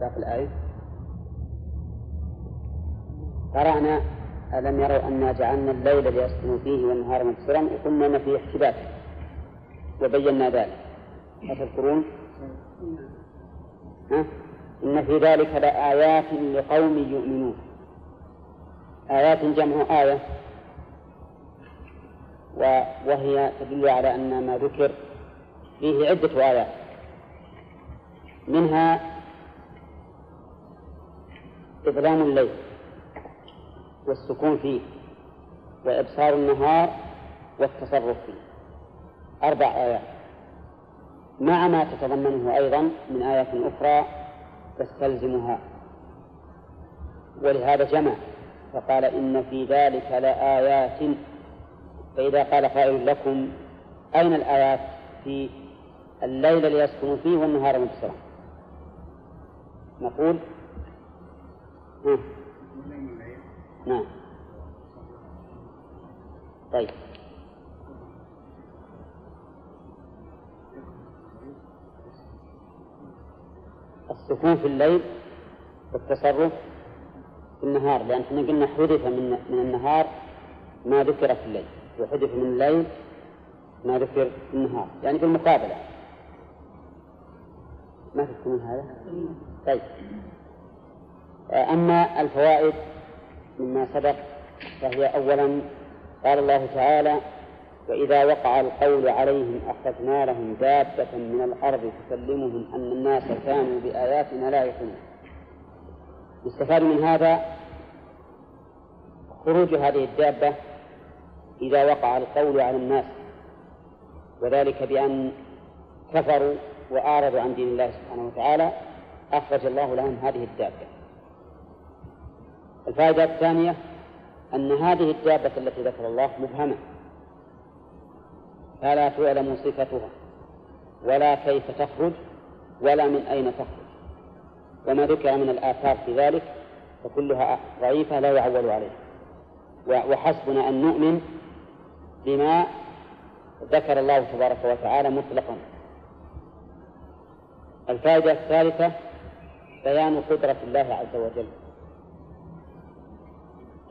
ذاك الآية؟ قرأنا ألم يروا أنا جعلنا الليل ليسكنوا فيه والنهار مبصرا؟ وقلنا أن فيه احتباس. وبينا ذلك. أتذكرون؟ ها؟ إن في ذلك لآيات لقوم يؤمنون. آيات جمع آية. وهي تدل على أن ما ذكر فيه عدة آيات. منها إظلام الليل والسكون فيه وإبصار النهار والتصرف فيه. أربع آيات. مع ما تتضمنه أيضا من آيات أخرى تستلزمها ولهذا جمع فقال إن في ذلك لآيات. فإذا قال قائل لكم أين الآيات؟ في الليل ليسكنوا فيه والنهار مبصرا نقول نعم. طيب. السكون في الليل والتصرف في النهار لأن إحنا قلنا حذف من من النهار ما ذكر في الليل وحذف من الليل ما ذكر في النهار يعني في المقابلة. ما تذكرون هذا؟ طيب. أما الفوائد مما سبق فهي أولا قال الله تعالى وإذا وقع القول عليهم أخرجنا لهم دابة من الأرض تكلمهم أن الناس كانوا بآياتنا لا يؤمنون. يستفاد من هذا خروج هذه الدابة إذا وقع القول على الناس وذلك بأن كفروا وأعرضوا عن دين الله سبحانه وتعالى أخرج الله لهم هذه الدابة. الفائدة الثانية أن هذه الدابة التي ذكر الله مبهمة. فلا تعلم صفتها ولا كيف تخرج ولا من أين تخرج. وما ذكر من الآثار في ذلك فكلها ضعيفة لا يعول عليها. وحسبنا أن نؤمن بما ذكر الله تبارك وتعالى مطلقا. الفائدة الثالثة بيان قدرة الله عز وجل.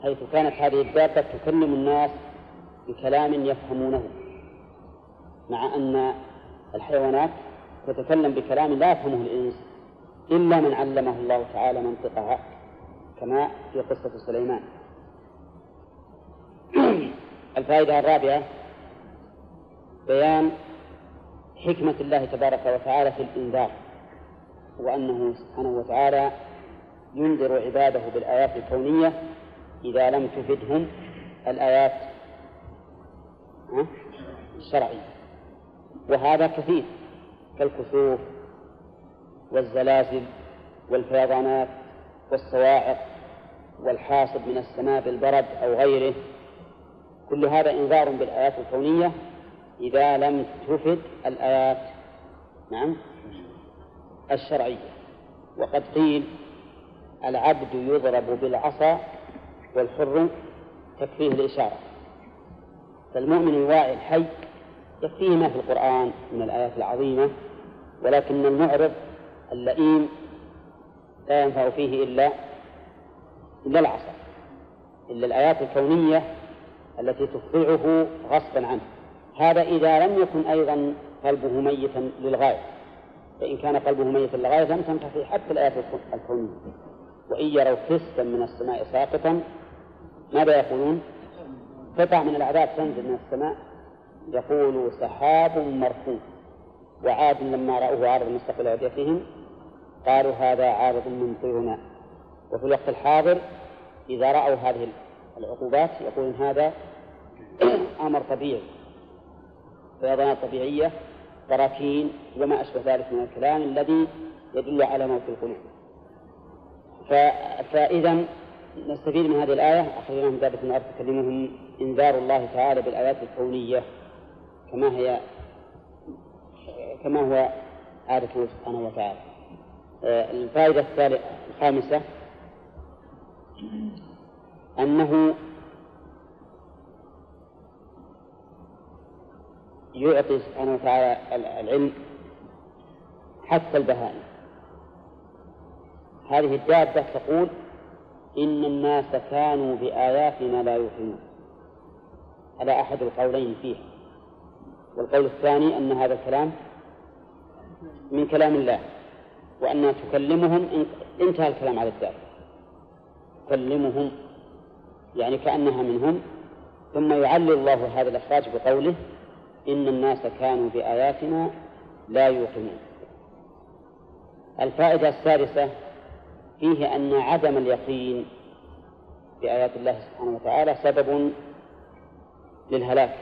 حيث كانت هذه الدابة تكلم الناس بكلام يفهمونه مع أن الحيوانات تتكلم بكلام لا يفهمه الإنس إلا من علمه الله تعالى منطقها كما في قصة سليمان. الفائدة الرابعة بيان حكمة الله تبارك وتعالى في الإنذار وأنه سبحانه وتعالى ينذر عباده بالآيات الكونية إذا لم تفدهم الآيات الشرعية. وهذا كثير كالكسوف والزلازل والفيضانات والصواعق والحاصب من السماء بالبرد أو غيره. كل هذا إنذار بالآيات الكونية إذا لم تفد الآيات نعم الشرعية. وقد قيل العبد يضرب بالعصا والحر تكفيه الإشارة. فالمؤمن الواعي الحي يكفيه ما في القرآن من الآيات العظيمة ولكن المعرض اللئيم لا ينفع فيه إلا إلا العصا إلا الآيات الكونية التي تخضعه غصبا عنه. هذا إذا لم يكن أيضا قلبه ميتا للغاية. فإن كان قلبه ميتا للغاية لم تنفع فيه حتى الآيات الكونية. وإن يروا كسفا من السماء ساقطا ماذا يقولون؟ قطع من العذاب تنزل من السماء. يقول سحاب مركوب وعاد لما رأوه عارض مستقبل أوديتهم قالوا هذا عارض ممطرنا وفي الوقت الحاضر إذا رأوا هذه العقوبات يقولون هذا أمر طبيعي. فيضانات طبيعية براكين وما أشبه ذلك من الكلام الذي يدل على موت القلوب فإذا نستفيد من هذه الآية. أخرجنا من دابة الأرض تكلمهم إنذار الله تعالى بالآيات الكونية كما هي كما هو عادته سبحانه وتعالى. آه، الفائدة الثالثة الخامسة أنه يعطي سبحانه وتعالى العلم حتى البهائم. هذه الدابة تقول إن الناس كانوا بآياتنا لا يوقنون هذا أحد القولين فيه والقول الثاني أن هذا الكلام من كلام الله وأن تكلمهم انتهى الكلام على الدابة تكلمهم يعني كأنها منهم ثم يعلل الله هذا الإخراج بقوله إن الناس كانوا بآياتنا لا يوقنون الفائدة السادسة فيه أن عدم اليقين بآيات الله سبحانه وتعالى سبب للهلاك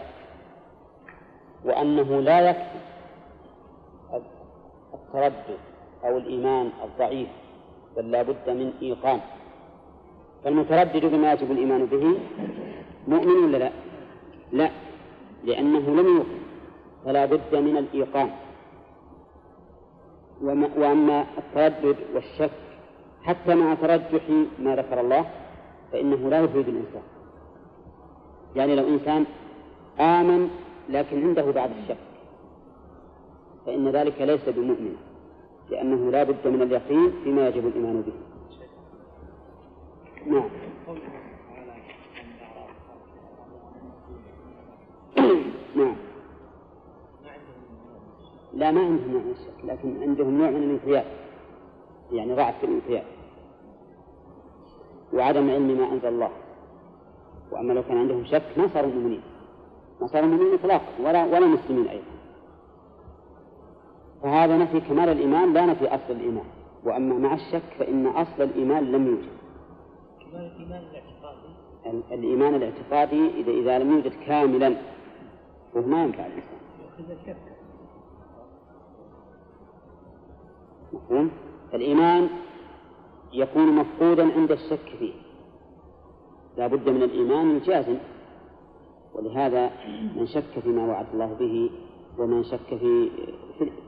وأنه لا يكفي التردد أو الإيمان الضعيف بل لا بد من إيقان فالمتردد بما يجب الإيمان به مؤمن ولا لا؟ لا لأنه لم يوقن فلا بد من الإيقان وأما التردد والشك حتى مع ترجح ما ذكر الله فإنه لا يفيد الإنسان. يعني لو إنسان آمن لكن عنده بعض الشك فإن ذلك ليس بمؤمن لأنه لا بد من اليقين فيما يجب الإيمان به. نعم. نعم. لا ما عندهم نوع من الشك لكن عندهم نوع من الانقياد يعني ضعف في الانقياد. وعدم علم ما أنزل الله. وأما لو كان عندهم شك ما صاروا مؤمنين. ما صاروا مؤمنين إطلاقا ولا ولا مسلمين أيضا. فهذا نفي كمال الإيمان لا نفي أصل الإيمان. وأما مع الشك فإن أصل الإيمان لم يوجد. كمال الإيمان الاعتقادي؟ الإيمان الاعتقادي إذا إذا لم يوجد كاملا فهو ما ينفع الإنسان. مفهوم؟ الإيمان يكون مفقودا عند الشك فيه. لا بد من الإيمان الجازم. ولهذا من شك فيما وعد الله به ومن شك في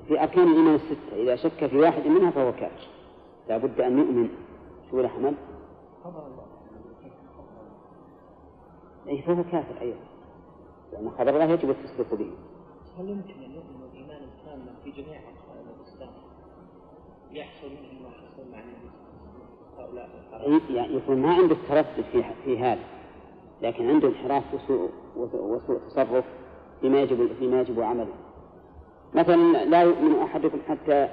في أركان الإيمان الستة. إذا شك في واحد منها فهو كافر. لا بد أن يؤمن. شو أحمد؟ أي فهو كافر أيضا. لأن خبر الله يجب التصديق به. هل يمكن أن يؤمن الإيمان التام في جميع أركان الإسلام؟ يحصل منه ما حصل مع هؤلاء يعني يكون ما عنده تردد في في هذا لكن عنده انحراف وسوء وسوء تصرف فيما يجب فيما يجب عمله. مثلا لا يؤمن أحدكم حتى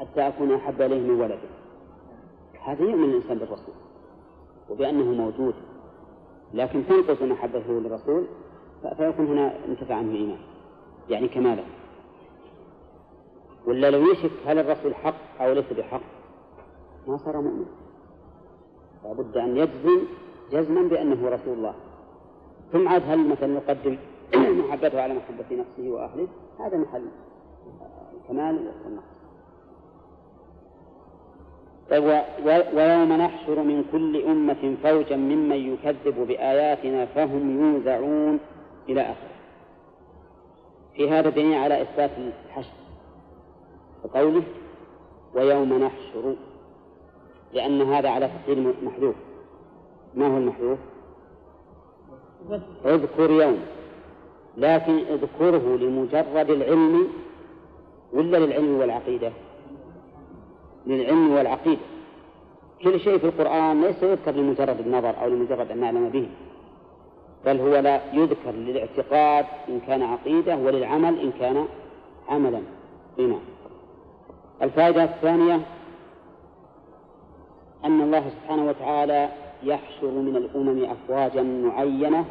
حتى أكون أحب إليه من ولده. هذا يؤمن الإنسان بالرسول وبأنه موجود. لكن تنقص محبته للرسول فيكون هنا انتفع عنه الإيمان يعني كمالا ولا لو يشك هل الرسول حق أو ليس بحق ما صار مؤمن. لابد أن يجزم جزما بأنه رسول الله. ثم عاد هل مثلا يقدم محبته على محبة نفسه وأهله؟ هذا محل الكمال والنقص. طيب ويوم نحشر من كل أمة فوجا ممن يكذب بآياتنا فهم يوزعون إلى آخره. في هذا دليل على إثبات الحشر. وقوله ويوم نحشر لأن هذا على تقدير محذوف. ما هو المحذوف؟ اذكر يوم. لكن اذكره لمجرد العلم ولا للعلم والعقيدة؟ للعلم والعقيدة. كل شيء في القرآن ليس يذكر لمجرد النظر أو لمجرد أن نعلم به. بل هو لا يذكر للاعتقاد إن كان عقيدة وللعمل إن كان عملا. هنا. الفائدة الثانية أن الله سبحانه وتعالى يحشر من الأمم أفواجا معينة.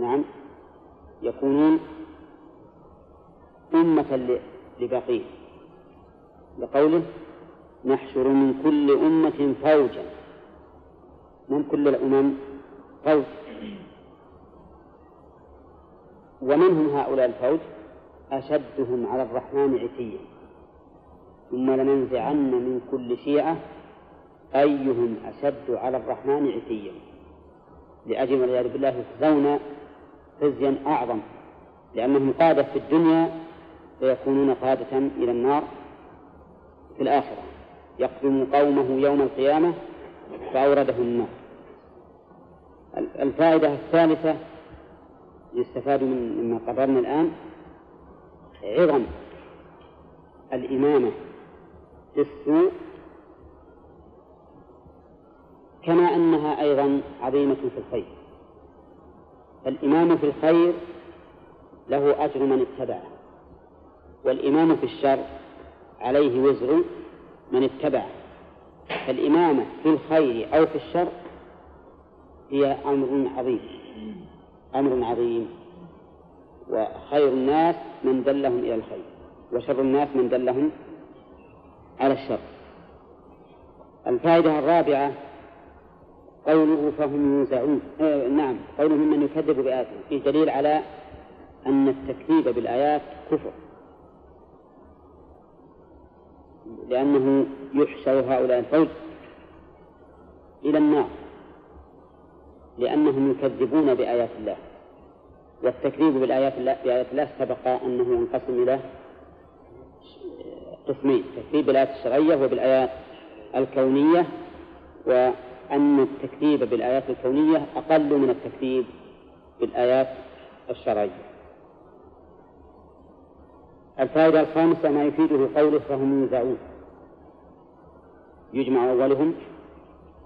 نعم. يكونون أمة لبقيه. لقوله نحشر من كل أمة فوجا. من كل الأمم فوج. ومنهم هؤلاء الفوج أشدهم على الرحمن عتيا. ثم لننزعن من كل شيعة أيهم أشد على الرحمن عتيا. لأجل والعياذ بالله يخزون خزيا أعظم لأنهم قادة في الدنيا فيكونون قادة إلى النار في الآخرة. يقدم قومه يوم القيامة فأورده النار. الفائدة الثالثة يستفاد من مما قررنا الآن عظم الإمامة. بالسوء كما أنها أيضا عظيمة في الخير. فالإمام في الخير له أجر من اتبعه والإمام في الشر عليه وزر من اتبعه. فالإمامة في الخير أو في الشر هي أمر عظيم أمر عظيم. وخير الناس من دلهم إلى الخير وشر الناس من دلهم على الشر. الفائدة الرابعة قوله فهم يوزعون آه نعم قوله من يكذب بآياته. فيه دليل على أن التكذيب بالآيات كفر. لأنه يحشر هؤلاء الفوج إلى النار. لأنهم يكذبون بآيات الله. والتكذيب بالآيات الله بآيات الله سبق أنه ينقسم إلى قسمين تكذيب بالآيات الشرعية وبالآيات الكونية وأن التكذيب بالآيات الكونية أقل من التكذيب بالآيات الشرعية. الفائدة الخامسة ما يفيده قوله فهم يوزعون يجمع أولهم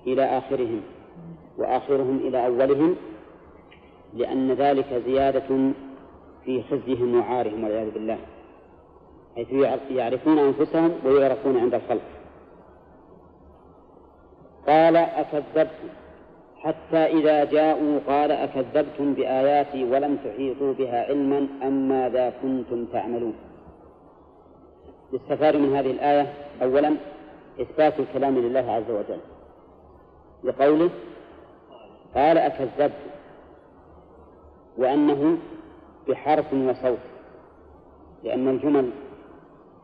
إلى آخرهم وآخرهم إلى أولهم لأن ذلك زيادة في خزيهم وعارهم والعياذ بالله. حيث يعرفون أنفسهم ويعرفون عند الخلق. قال أكذبتم. حتى إذا جاءوا قال أكذبتم بآياتي ولم تحيطوا بها علما أم ماذا كنتم تعملون. يستفاد من هذه الآية أولا إثبات الكلام لله عز وجل. لقوله قال أكذبت وأنه بحرف وصوت. لأن الجمل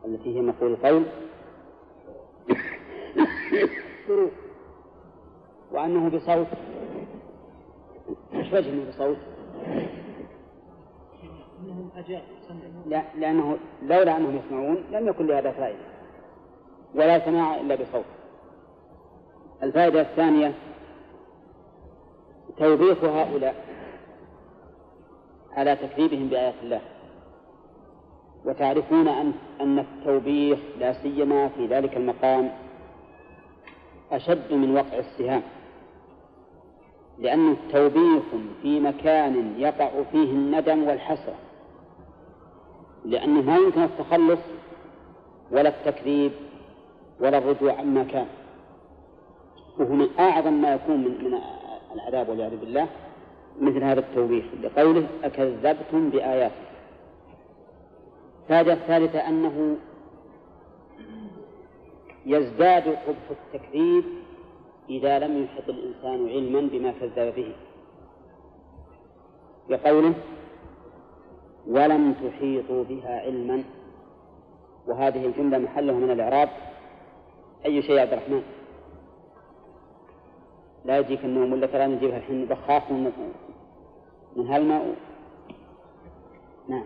التي هي مقول القول وأنه بصوت. إيش وجه بصوت؟ لا لأنه لولا أنهم يسمعون لم يكن لهذا فائدة. ولا سماع إلا بصوت. الفائدة الثانية توبيخ هؤلاء على تكذيبهم بآيات الله. وتعرفون أن أن التوبيخ لا سيما في ذلك المقام أشد من وقع السهام لأنه توبيخ في مكان يقع فيه الندم والحسرة لأنه ما يمكن التخلص ولا التكذيب ولا الرجوع عما كان. وهو من أعظم ما يكون من من العذاب والعياذ بالله مثل هذا التوبيخ لقوله أكذبتم بآياته الفائدة الثالثة أنه يزداد قبح التكذيب إذا لم يحط الإنسان علما بما كذب به. بقوله ولم تحيطوا بها علما وهذه الجملة محلها من الإعراب أي شيء يا عبد الرحمن؟ لا يجيك النوم ولا ترى نجيبها الحين بخاف من من هالماء. نعم.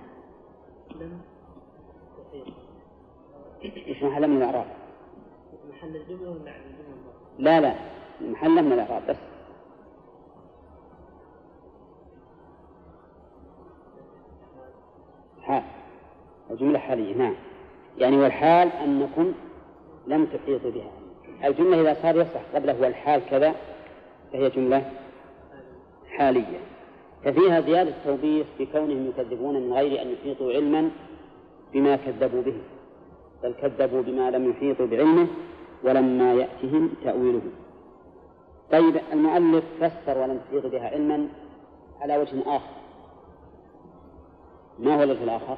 إيش محل من الإعراب؟ محل الجملة ولا الجملة؟ لا لا محل من الإعراب بس. حال. الجملة حالية نعم. يعني والحال أنكم لم تحيطوا بها. الجملة إذا صار يصح قبله والحال كذا فهي جملة حالية. ففيها زيادة توبيخ بكونهم يكذبون من غير أن يحيطوا علما بما كذبوا به. بل كذبوا بما لم يحيطوا بعلمه ولما يأتهم تأويله. طيب المؤلف فسر ولم تحيط بها علما على وجه آخر. ما هو الوجه الآخر؟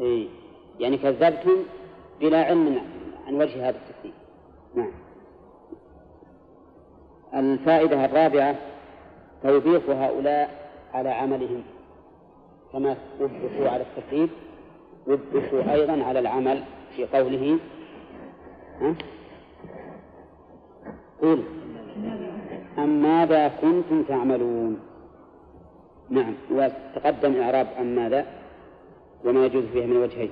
إيه يعني كذبتم بلا علم عن وجه هذا التكذيب نعم. الفائدة الرابعة توبيخ هؤلاء على عملهم كما وبخوا على التكذيب. وبخوا أيضا على العمل في قوله ها؟ قل أم ماذا كنتم تعملون؟ نعم. وتقدم إعراب عن ماذا؟ وما يجوز فيها من وجهين.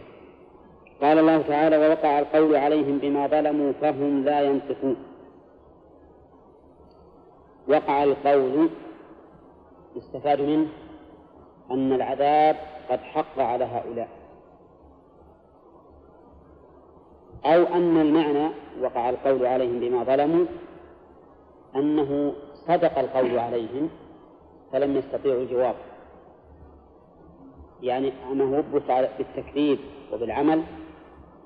قال الله تعالى ووقع القول عليهم بما ظلموا فهم لا ينطقون. وقع القول يستفاد منه أن العذاب قد حق على هؤلاء. أو أن المعنى وقع القول عليهم بما ظلموا أنه صدق القول عليهم فلم يستطيعوا الجواب. يعني أنه وبخ بالتكذيب وبالعمل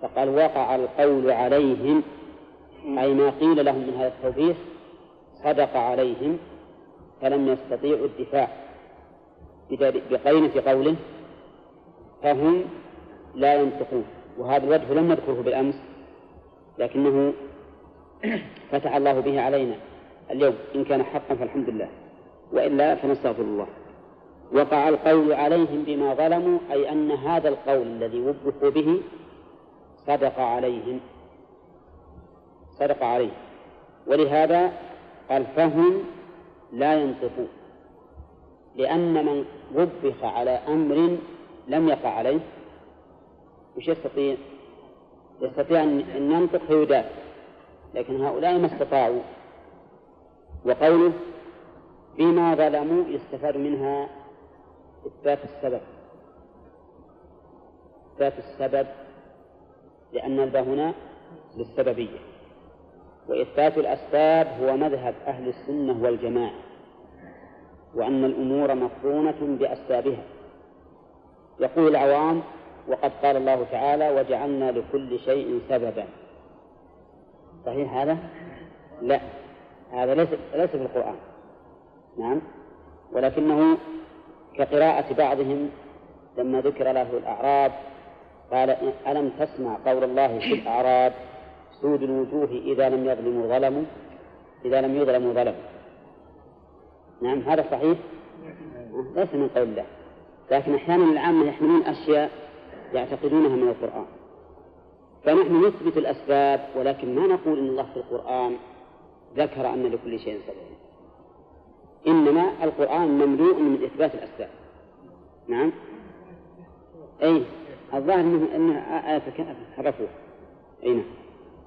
فقال وقع القول عليهم أي ما قيل لهم من هذا التوبيخ صدق عليهم فلم يستطيعوا الدفاع بقينة قوله فهم لا ينطقون. وهذا الوجه لم نذكره بالأمس لكنه فتح الله به علينا اليوم. إن كان حقا فالحمد لله وإلا فنستغفر الله. وقع القول عليهم بما ظلموا أي أن هذا القول الذي وبخوا به صدق عليهم. صدق عليه ولهذا قال فهم لا ينطقون. لأن من وبخ على أمر لم يقع عليه وش يستطيع؟ يستطيع أن ينطق فيدافع لكن هؤلاء ما استطاعوا. وقوله بما ظلموا يستفاد منها إثبات السبب. إثبات السبب لأن الباء هنا للسببية. وإثبات الأسباب هو مذهب أهل السنة والجماعة وأن الأمور مقرونة بأسبابها. يقول العوام وقد قال الله تعالى وجعلنا لكل شيء سببا. صحيح هذا؟ لا. هذا ليس ليس في القرآن. نعم. ولكنه كقراءة بعضهم لما ذكر له الأعراب قال ألم تسمع قول الله في الأعراب سود الوجوه إذا لم يظلموا ظلموا؟ إذا لم يظلموا ظلموا. نعم هذا صحيح؟ ليس من قول الله. لكن أحيانا العامة يحملون أشياء يعتقدونها من القرآن. فنحن نثبت الأسباب ولكن ما نقول إن الله في القرآن ذكر أن لكل شيء سبب. إنما القرآن مملوء من إثبات الأسباب. نعم؟ أي الظاهر أنه أنها آية حرفوها. أي نعم.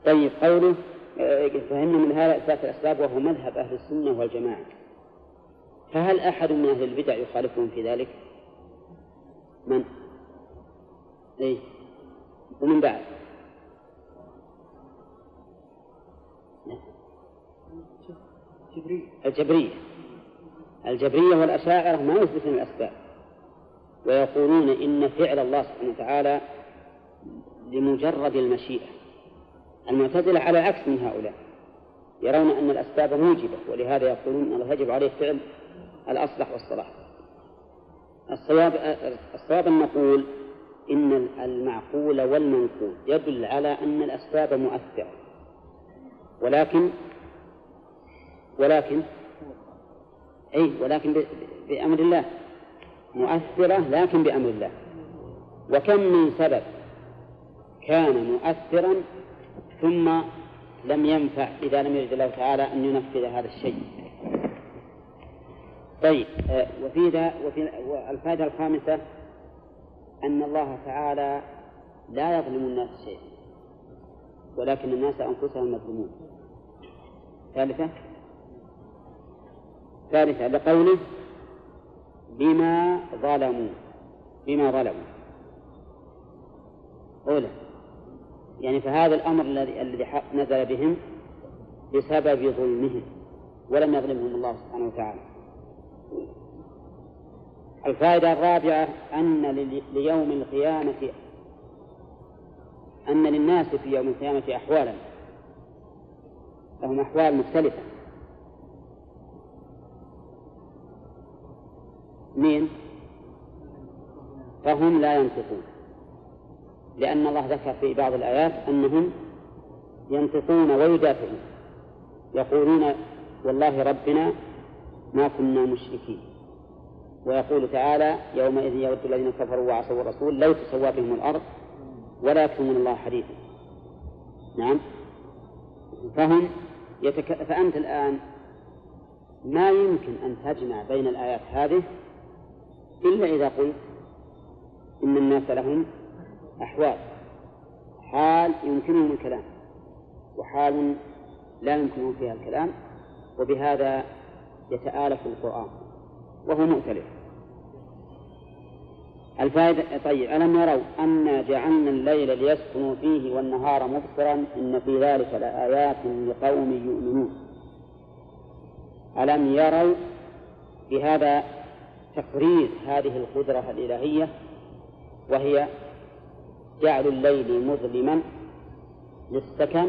طيب قوله آه، فهمنا من هذا إثبات الأسباب وهو مذهب أهل السنة والجماعة. فهل أحد من أهل البدع يخالفهم في ذلك؟ من؟ أي ومن بعد. الجبرية. الجبرية والأشاعرة ما يثبتون الأسباب. ويقولون إن فعل الله سبحانه وتعالى لمجرد المشيئة. المعتزلة على عكس من هؤلاء. يرون أن الأسباب موجبة ولهذا يقولون أن الله يجب عليه فعل الأصلح والصلاح. الصواب الصواب أن نقول إن المعقول والمنقول يدل على أن الأسباب مؤثرة. ولكن ولكن أي ولكن بأمر الله. مؤثرة لكن بأمر الله. وكم من سبب كان مؤثرا ثم لم ينفع إذا لم يرد الله تعالى أن ينفذ هذا الشيء. طيب آه، وفي ذا وفي الفائدة الخامسة أن الله تعالى لا يظلم الناس شيئا ولكن الناس أنفسهم مظلومون ثالثة ثالثة لقوله بما ظلموا بما ظلموا. أولى يعني فهذا الأمر الذي الذي نزل بهم بسبب ظلمهم ولم يظلمهم الله سبحانه وتعالى. الفائدة الرابعة أن ليوم القيامة أن للناس في يوم القيامة أحوالا. لهم أحوال مختلفة. مين؟ فهم لا ينطقون. لأن الله ذكر في بعض الآيات أنهم ينطقون ويدافعون. يقولون والله ربنا ما كنا مشركين. ويقول تعالى يومئذ يود الذين كفروا وعصوا الرسول لو تسوى بهم الأرض ولا يكتمون الله حديثا نعم. فهم يتك... فأنت الآن ما يمكن أن تجمع بين الآيات هذه إلا إذا قلت إن الناس لهم أحوال. حال يمكنهم الكلام وحال لا يمكنهم فيها الكلام وبهذا يتآلف القرآن. وهو مؤتلف. الفائدة طيب ألم يروا أنا جعلنا الليل ليسكنوا فيه والنهار مبصرا إن في ذلك لآيات لقوم يؤمنون. ألم يروا بهذا تقرير هذه القدرة الإلهية وهي جعل الليل مظلما للسكن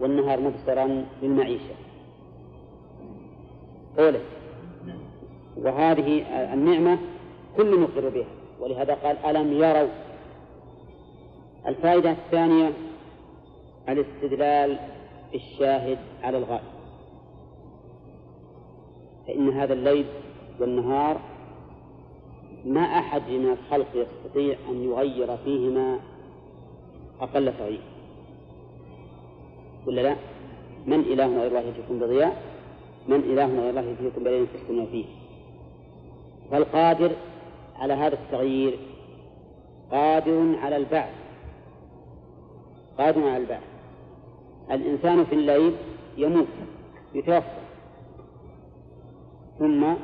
والنهار مبصرا للمعيشة. قوله. وهذه النعمة كل مقر بها ولهذا قال ألم يروا الفائدة الثانية الاستدلال بالشاهد على الغائب فإن هذا الليل والنهار ما أحد من الخلق يستطيع أن يغير فيهما أقل تغيير ولا لا؟ من إله غير الله يأتيكم بضياء؟ من إله غير الله يأتيكم بليل تسكنون فيه؟ فالقادر على هذا التغيير قادر على البعث. قادر على البعث. الإنسان في الليل يموت يتوفى ثم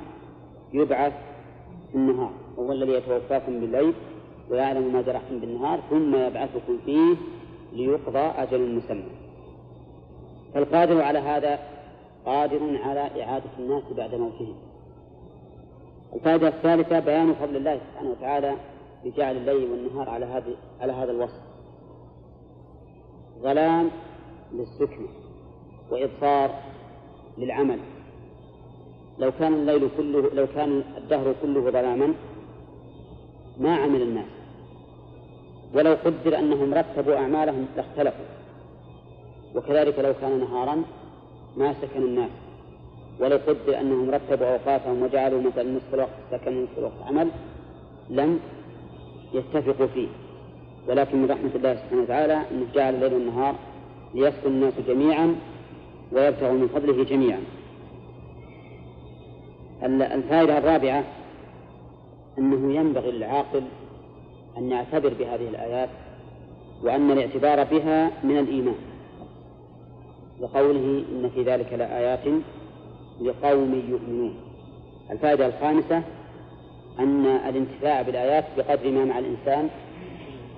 يبعث في النهار. وهو الذي يتوفاكم بالليل ويعلم ما جرحتم بالنهار ثم يبعثكم فيه ليقضى أجل مسمى. فالقادر على هذا قادر على إعادة الناس بعد موتهم. الفائدة الثالثة بيان فضل الله سبحانه وتعالى بجعل الليل والنهار على هذه على هذا الوصف. ظلام للسكن وإبصار للعمل. لو كان الليل كله لو كان الدهر كله ظلاما ما عمل الناس. ولو قدر أنهم رتبوا أعمالهم لاختلفوا. وكذلك لو كان نهارا ما سكن الناس. ولو قدر أنهم رتبوا أوقاتهم وجعلوا مثلا نصف الوقت سكن ونصف الوقت عمل لم يتفقوا فيه. ولكن من رحمة الله سبحانه وتعالى أنه جعل الليل والنهار ليسكن الناس جميعا ويبتغوا من فضله جميعا. الفائدة الرابعة أنه ينبغي للعاقل أن يعتبر بهذه الآيات وأن الاعتبار بها من الإيمان. لقوله إن في ذلك لآيات لقوم يؤمنون. الفائدة الخامسة أن الانتفاع بالآيات بقدر ما مع الإنسان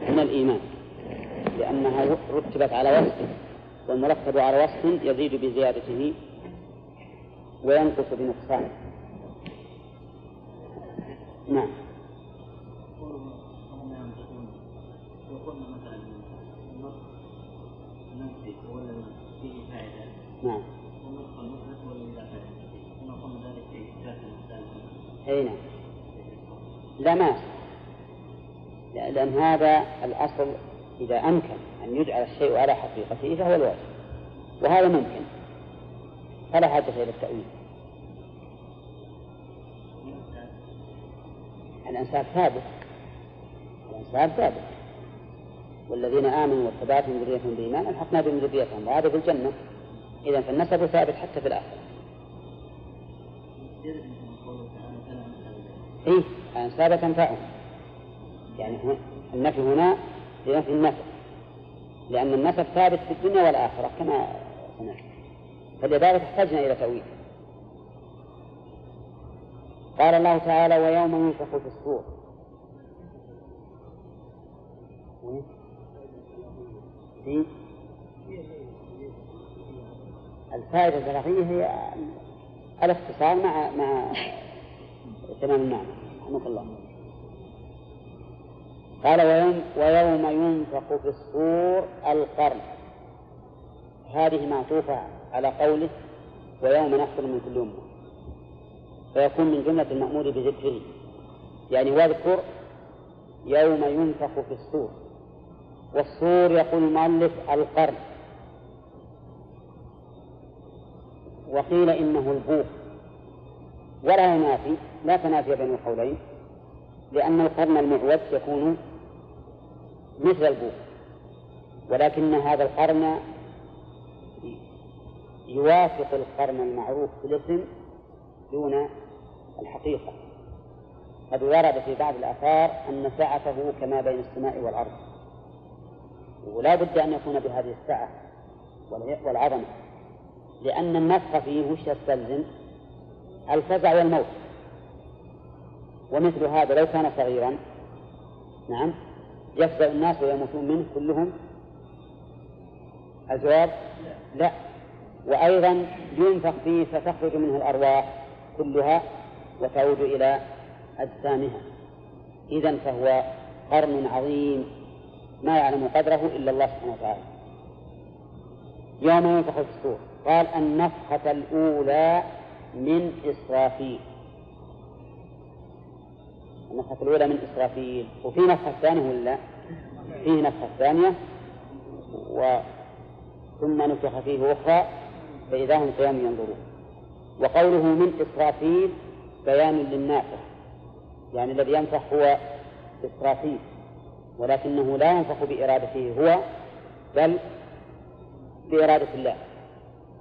من الإيمان لأنها رتبت على وصف والمرتب على وصف يزيد بزيادته وينقص بنقصانه. نعم. نعم. أي نعم. لا ما. لأن هذا الأصل إذا أمكن أن يجعل الشيء على حقيقته فهو الواجب. وهذا ممكن. فلا حاجة إلى التأويل. الأنساب ثابت. الأنساب ثابت. والذين آمنوا واتبعتهم ذريتهم بإيمان ألحقنا بهم ذريتهم وهذا في الجنة. إذا فالنسب ثابت حتى في الآخرة. إيه الأنساب تنفعهم يعني النفي هنا لنفي النسب لأن النسب ثابت في الدنيا والآخرة كما سمعت. فلذلك احتجنا إلى تأويل. قال الله تعالى ويوم ينفخ في الصور. في الفائدة الزراعية هي الاختصار مع مع تمام النعمة رحمك الله. قال ويوم ويوم ينفخ في الصور القرن. هذه معطوفة على قوله ويوم نحصل من كل أمة. فيكون من جملة المأمور بذكره. يعني واذكر يوم ينفخ في الصور. والصور يقول المؤلف القرن. وقيل إنه البوق ولا ينافي لا تنافي بين القولين لأن القرن المعوج يكون مثل البوق ولكن هذا القرن يوافق القرن المعروف في الاسم دون الحقيقة. قد ورد في بعض الآثار أن سعته كما بين السماء والأرض. ولا بد أن يكون بهذه السعة والعظمة. لأن النفخ فيه وش يستلزم؟ الفزع والموت. ومثل هذا لو كان صغيرا نعم يفزع الناس ويموتون منه كلهم؟ الجواب؟ لا. وأيضا ينفخ فيه فتخرج منه الأرواح كلها وتعود إلى أجسامها. إذا فهو قرن عظيم ما يعلم قدره إلا الله سبحانه وتعالى. يوم ينفخ في الصور. قال النفخة الأولى من إسرافيل. النفخة الأولى من إسرافيل. وفي نفخة ثانية ولا؟ فيه نفخة ثانية. و ثم نفخ فيه أخرى فإذا هم قيام ينظرون. وقوله من إسرافيل بيان للنافخ يعني الذي ينفخ هو إسرافيل ولكنه لا ينفخ بإرادته هو بل بإرادة الله.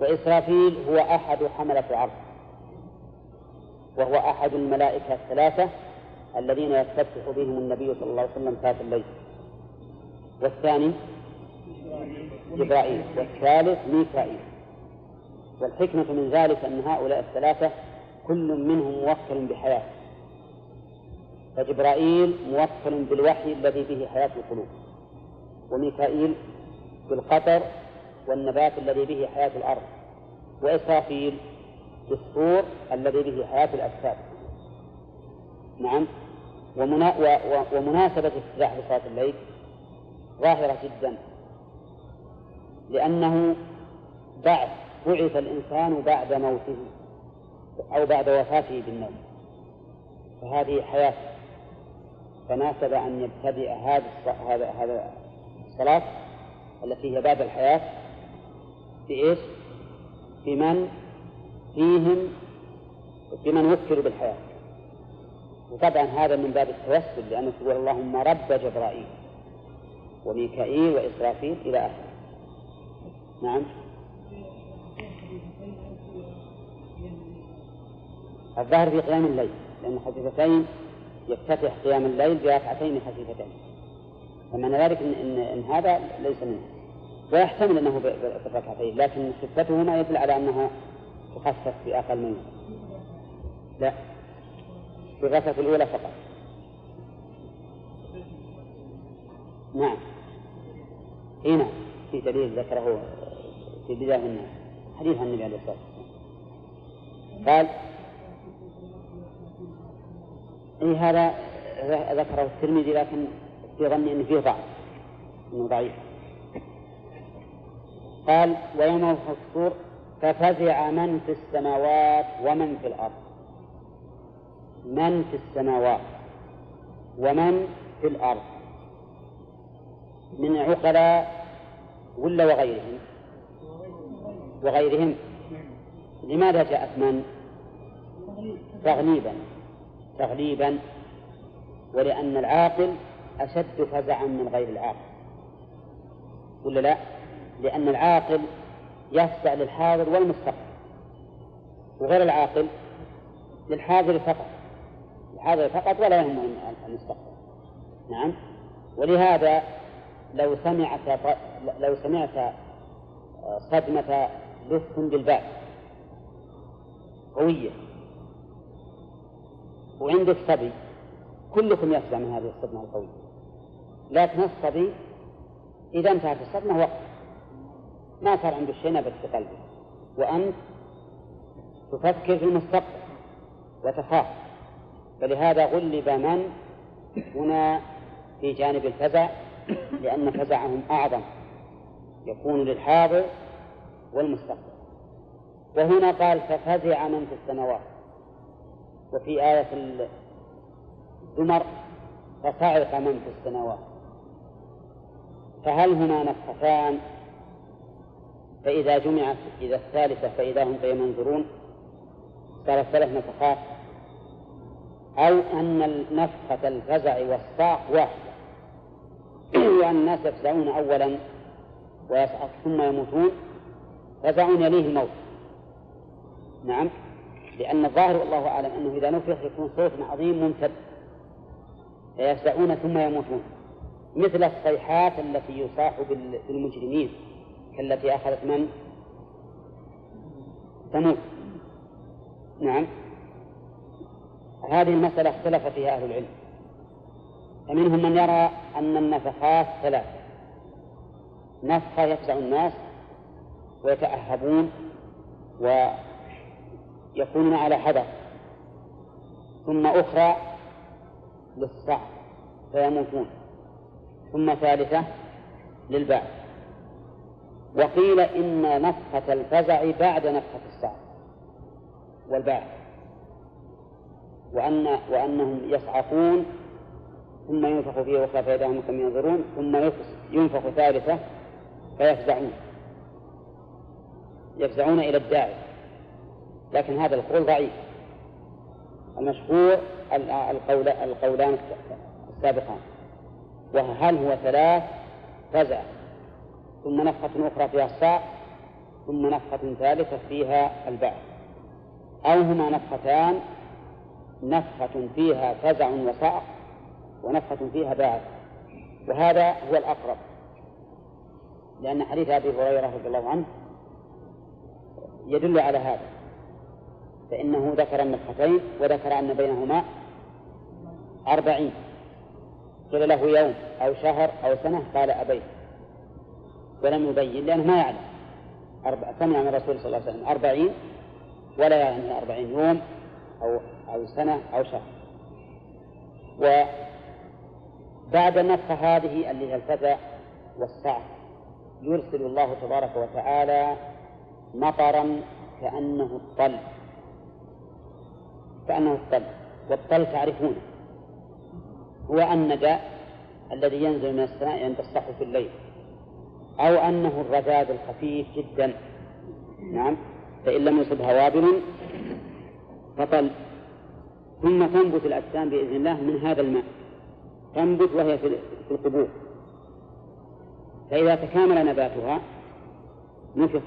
وإسرافيل هو أحد حملة العرش. وهو أحد الملائكة الثلاثة الذين يستفتح بهم النبي صلى الله عليه وسلم ذات الليل. والثاني جبرائيل والثالث ميكائيل. والحكمة من ذلك أن هؤلاء الثلاثة كل منهم موكل بحياة. فجبرائيل موكل بالوحي الذي به حياة القلوب. وميكائيل بالقطر والنبات الذي به حياة الأرض وإسرافيل بالصور الذي به حياة الأجساد. نعم. ومنا ومناسبة افتتاح صلاة الليل ظاهرة جدا لأنه بعد بعث الإنسان بعد موته أو بعد وفاته بالنوم. فهذه حياة. فناسب أن يبتدئ هذا هذا هذا الصلاة التي هي بعد الحياة بإيش؟ بمن فيهم بمن وكلوا بالحياة. وطبعا هذا من باب التوسل لأنه تقول اللهم رب جبرائيل وميكائيل وإسرافيل إلى آخره. نعم. الظاهر في قيام الليل لأن خفيفتين يفتتح قيام الليل بركعتين خفيفتين فمعنى ذلك إن, إن, إن هذا ليس منه. ويحتمل أنه بالركعتين لكن صفته ما يدل على أنها تخفف بأقل منه. لا في الركعة الأولى فقط. نعم. هنا نعم. في دليل ذكره في بداية الناس حديث عن النبي عليه الصلاة والسلام. قال أي هذا ذكره الترمذي لكن في ظني أنه فيه ضعف أنه ضعيف. قال ويوم ينفخ الصور ففزع من في السماوات ومن في الأرض. من في السماوات ومن في الأرض. من عقلاء ولا وغيرهم؟ وغيرهم. لماذا جاءت من؟ تغليبا. تغليبا. ولأن العاقل أشد فزعا من غير العاقل. ولا لا؟ لأن العاقل يفزع للحاضر والمستقبل وغير العاقل للحاضر فقط الحاضر فقط ولا يهم المستقبل. نعم. ولهذا لو سمعت لو سمعت صدمة لص بالباب قوية وعندك صبي كلكم يفزع من هذه الصدمة القوية لكن الصبي إذا انتهت الصدمة وقف. ما صار عنده شيء نبت في قلبه وأنت تفكر في المستقبل وتخاف. فلهذا غلب من هنا في جانب الفزع لأن فزعهم أعظم يكون للحاضر والمستقبل. وهنا قال ففزع من في السماوات. وفي آية الزمر فصعق من في السماوات. فهل هنا نفختان؟ فإذا جمعت إذا الثالثة فإذا هم قيم ينظرون صارت ثلاث نفخات أو أن نفخة الفزع والصاق واحدة وأن الناس يفزعون أولا ويصعق ثم يموتون فزع يليه الموت. نعم لأن الظاهر والله أعلم أنه إذا نفخ يكون صوت عظيم ممتد فيفزعون ثم يموتون. مثل الصيحات التي يصاح بالمجرمين. كالتي أخذت من؟ ثمود. نعم. هذه المسألة اختلف فيها أهل العلم. فمنهم من يرى أن النفخات ثلاث نفخة يفزع الناس ويتأهبون ويكونون على حذر. ثم أخرى للصعب فيموتون. ثم ثالثة للبعث. وقيل إن نفخة الفزع بعد نفخة الصعب والبعث وأن وأنهم يصعقون ثم ينفخ فيه أخرى فإذا هم ينظرون ثم ينفخ ثالثة فيفزعون. يفزعون إلى الداعي. لكن هذا القول ضعيف. المشهور القول القولان السابقان. وهل هو ثلاث؟ فزع. ثم نفخة أخرى فيها الصاع ثم نفخة ثالثة فيها البعث أو هما نفختان نفخة فيها فزع وصعق ونفخة فيها بعث وهذا هو الأقرب. لأن حديث أبي هريرة رضي الله عنه يدل على هذا. فإنه ذكر النفختين وذكر أن بينهما أربعين. قيل له يوم أو شهر أو سنة قال أبيت ولم يبين لأنه ما يعلم. أربع سمع من الرسول صلى الله عليه وسلم؟ أربعين ولا يعلم أربعين يوم أو أو سنة أو شهر. وبعد النفخة هذه اللي هي الفزع والصعق يرسل الله تبارك وتعالى مطرا كأنه الطل. كأنه الطل. والطل تعرفونه. هو الندى الذي ينزل من السماء ينتصح في الليل. أو أنه الرذاذ الخفيف جدا. نعم. فإن لم يصبها وابل فطل. ثم تنبت الأجسام بإذن الله من هذا الماء. تنبت وهي في القبور. فإذا تكامل نباتها نفخ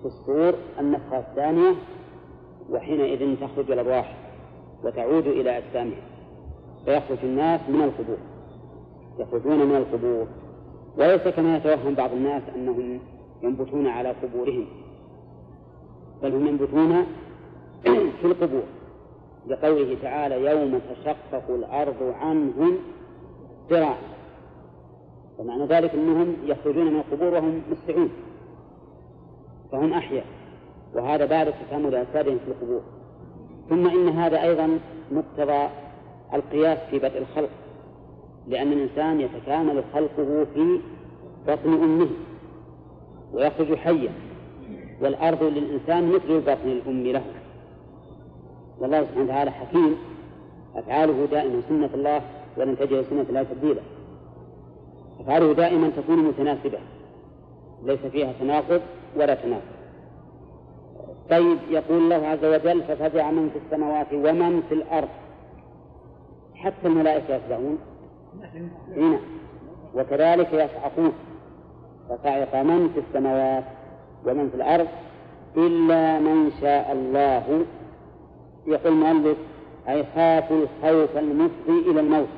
في الصور النفخة الثانية وحينئذ تخرج الأرواح وتعود إلى أجسامها. فيخرج الناس من القبور. يخرجون من القبور. وليس كما يتوهم بعض الناس أنهم ينبتون على قبورهم بل هم ينبتون في القبور لقوله تعالى يوم تشقق الأرض عنهم ذراعا ومعنى ذلك أنهم يخرجون من القبور وهم مسرعون فهم أحياء وهذا بعد تكامل أجسادهم في القبور. ثم إن هذا أيضا مقتضى القياس في بدء الخلق. لأن الإنسان يتكامل خلقه في بطن أمه ويخرج حيا والأرض للإنسان مثل بطن الأم له. والله سبحانه وتعالى حكيم أفعاله دائما سنة الله ولن تجد سنة لا تبديلا. أفعاله دائما تكون متناسبة ليس فيها تناقض ولا تناقض. طيب يقول الله عز وجل ففزع من في السماوات ومن في الأرض. حتى الملائكة يفزعون. هنا وكذلك يصعقون فصعق من في السماوات ومن في الأرض إلا من شاء الله. يقول المؤلف أي خافوا الخوف المفضي إلى الموت.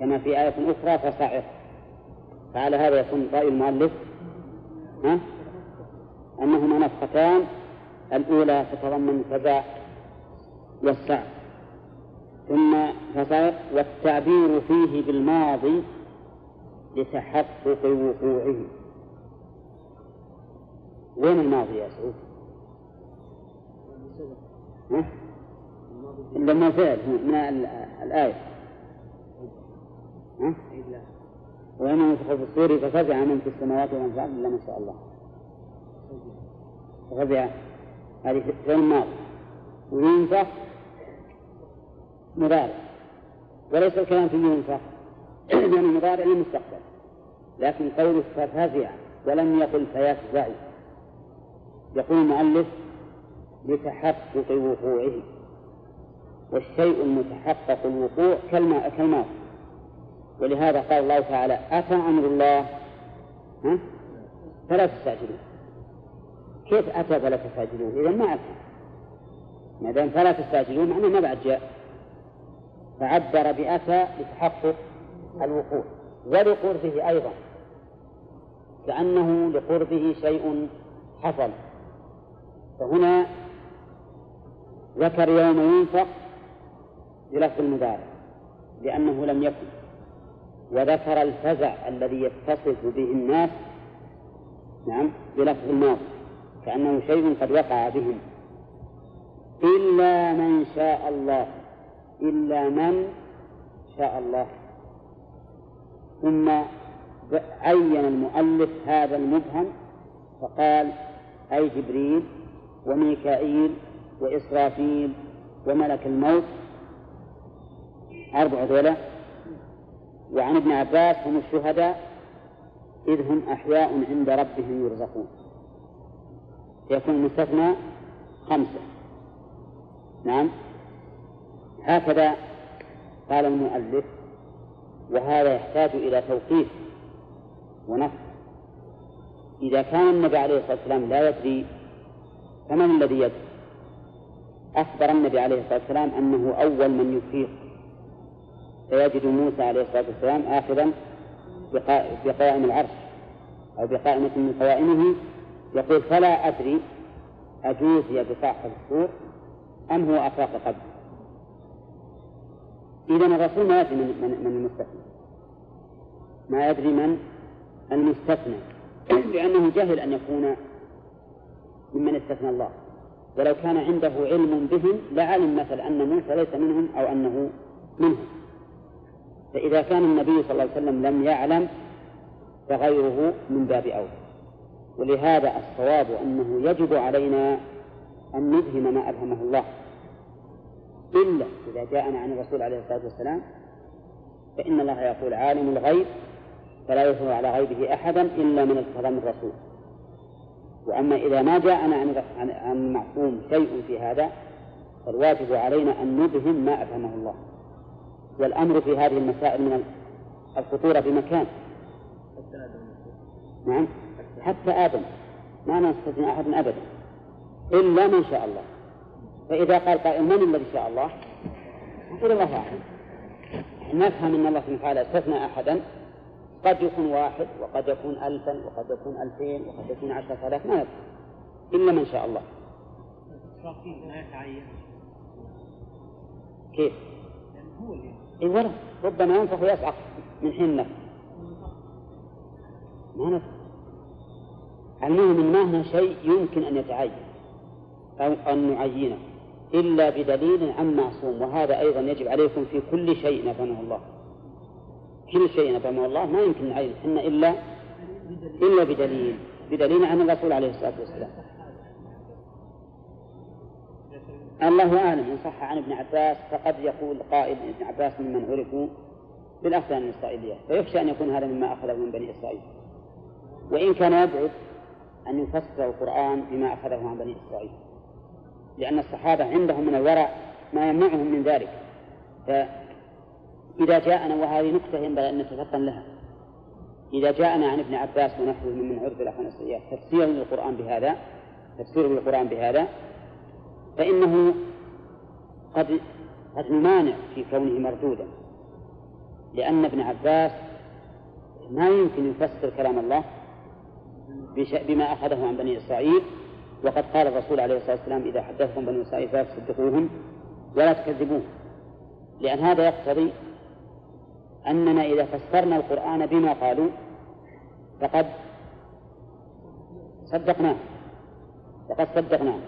كما في آية أخرى فصعق فعلى هذا يكون رأي المؤلف. ها؟ أنهما نفختان الأولى تتضمن الفزع والسعر ثم فصعق والتعبير فيه بالماضي لتحقق وقوعه. وين الماضي يا سعود؟ لما فعل من الآية. ها؟ وين يدخل في الصور ففزع من في السماوات ومن في الأرض إلا ما شاء الله. ففزع. هذه فعل الماضي. وينفخ مضارع. وليس الكلام في ينفخ لأنه مضارع للمستقبل لكن قوله ففزع ولم يقل فيفزع يقول المؤلف لتحقق وقوعه. والشيء المتحقق الوقوع كالماء كالماء. ولهذا قال الله تعالى أتى أمر الله؟ ها؟ فلا تستعجلون كيف أتى فلا تستعجلون إذا ما أتى. ما دام فلا تستعجلون معناه ما بعد جاء. فعبر بأتى لتحقق الوقوع ولقربه أيضا كأنه لقربه شيء حصل. فهنا ذكر يوم ينفق بلفظ المضارع لأنه لم يكن. وذكر الفزع الذي يتصف به الناس نعم بلفظ الماضي كأنه شيء قد وقع بهم. إلا من شاء الله. إلا من شاء الله. ثم عين المؤلف هذا المبهم فقال أي جبريل وميكائيل وإسرافيل وملك الموت أربع ذولا وعن ابن عباس هم الشهداء إذ هم أحياء عند ربهم يرزقون. يكون المستثنى خمسة. نعم. هكذا قال المؤلف وهذا يحتاج إلى توقيف ونص إذا كان النبي عليه الصلاة والسلام لا يدري فمن الذي يدري؟ أخبر النبي عليه الصلاة والسلام أنه أول من يفيق. فيجد موسى عليه الصلاة والسلام آخذا بقائم العرش أو بقائمة من قوائمه يقول فلا أدري أجوزي بصاحب السور أم هو أفاق قبل إذا الرسول ما يدري من, من, المستثنى. ما يدري من المستثنى. لأنه جهل أن يكون ممن استثنى الله. ولو كان عنده علم بهم لعلم مثلا أن موسى ليس منهم أو أنه منهم. فإذا كان النبي صلى الله عليه وسلم لم يعلم فغيره من باب أولى. ولهذا الصواب أنه يجب علينا أن نفهم ما أفهمه الله. إلا إذا جاءنا عن الرسول عليه الصلاة والسلام فإن الله يقول عالم الغيب فلا يظهر على غيبه أحدا إلا من ارتضى من الرسول. وأما إذا ما جاءنا عن عن المعصوم شيء في هذا فالواجب علينا أن نبهم ما أفهمه الله. والأمر في هذه المسائل من الخطورة بمكان نعم؟ حتى آدم. ما نستثني أحد أبدا. إلا من شاء الله. فإذا قال قائل من الذي شاء الله؟ نقول الله أعلم نفهم أن الله سبحانه وتعالى استثنى أحدا. قد يكون واحد وقد يكون ألفا وقد يكون ألفين وقد يكون عشرة آلاف ما يدري إلا من شاء الله. كيف؟ هو اللي ورد ربما ينفخ ويصعق من حين نفخ. ما نفخ. المهم ما هو شيء يمكن أن يتعين أو أن نعينه. إلا بدليل عن معصوم وهذا أيضا يجب عليكم في كل شيء نفهمه الله. كل شيء نفهمه الله. ما يمكن نعين حنا إلا إلا بدليل. بدليل عن الرسول عليه الصلاة والسلام. الله أعلم إن صح عن ابن عباس فقد يقول قائل ابن عباس ممن عرفوا بالأخذ عن الإسرائيليات فيخشى أن يكون هذا مما أخذه من بني إسرائيل. وإن كان يبعد أن يفسر القرآن بما أخذه عن بني إسرائيل. لأن الصحابة عندهم من الورع ما يمنعهم من ذلك. فإذا جاءنا وهذه نقطة ينبغي أن نتفطن لها. إذا جاءنا عن ابن عباس ونحوه ممن عرف الأخوان الإسرائيليات تفسير للقرآن بهذا تفسير للقرآن بهذا فإنه قد قد نمانع في كونه مردودا. لأن ابن عباس ما يمكن يفسر كلام الله بما أخذه عن بني إسرائيل وقد قال الرسول عليه الصلاة والسلام إذا حدثكم بني إسرائيل فلا تصدقوهم ولا تكذبوهم لأن هذا يقتضي أننا إذا فسرنا القرآن بما قالوا فقد صدقناه. فقد صدقناه.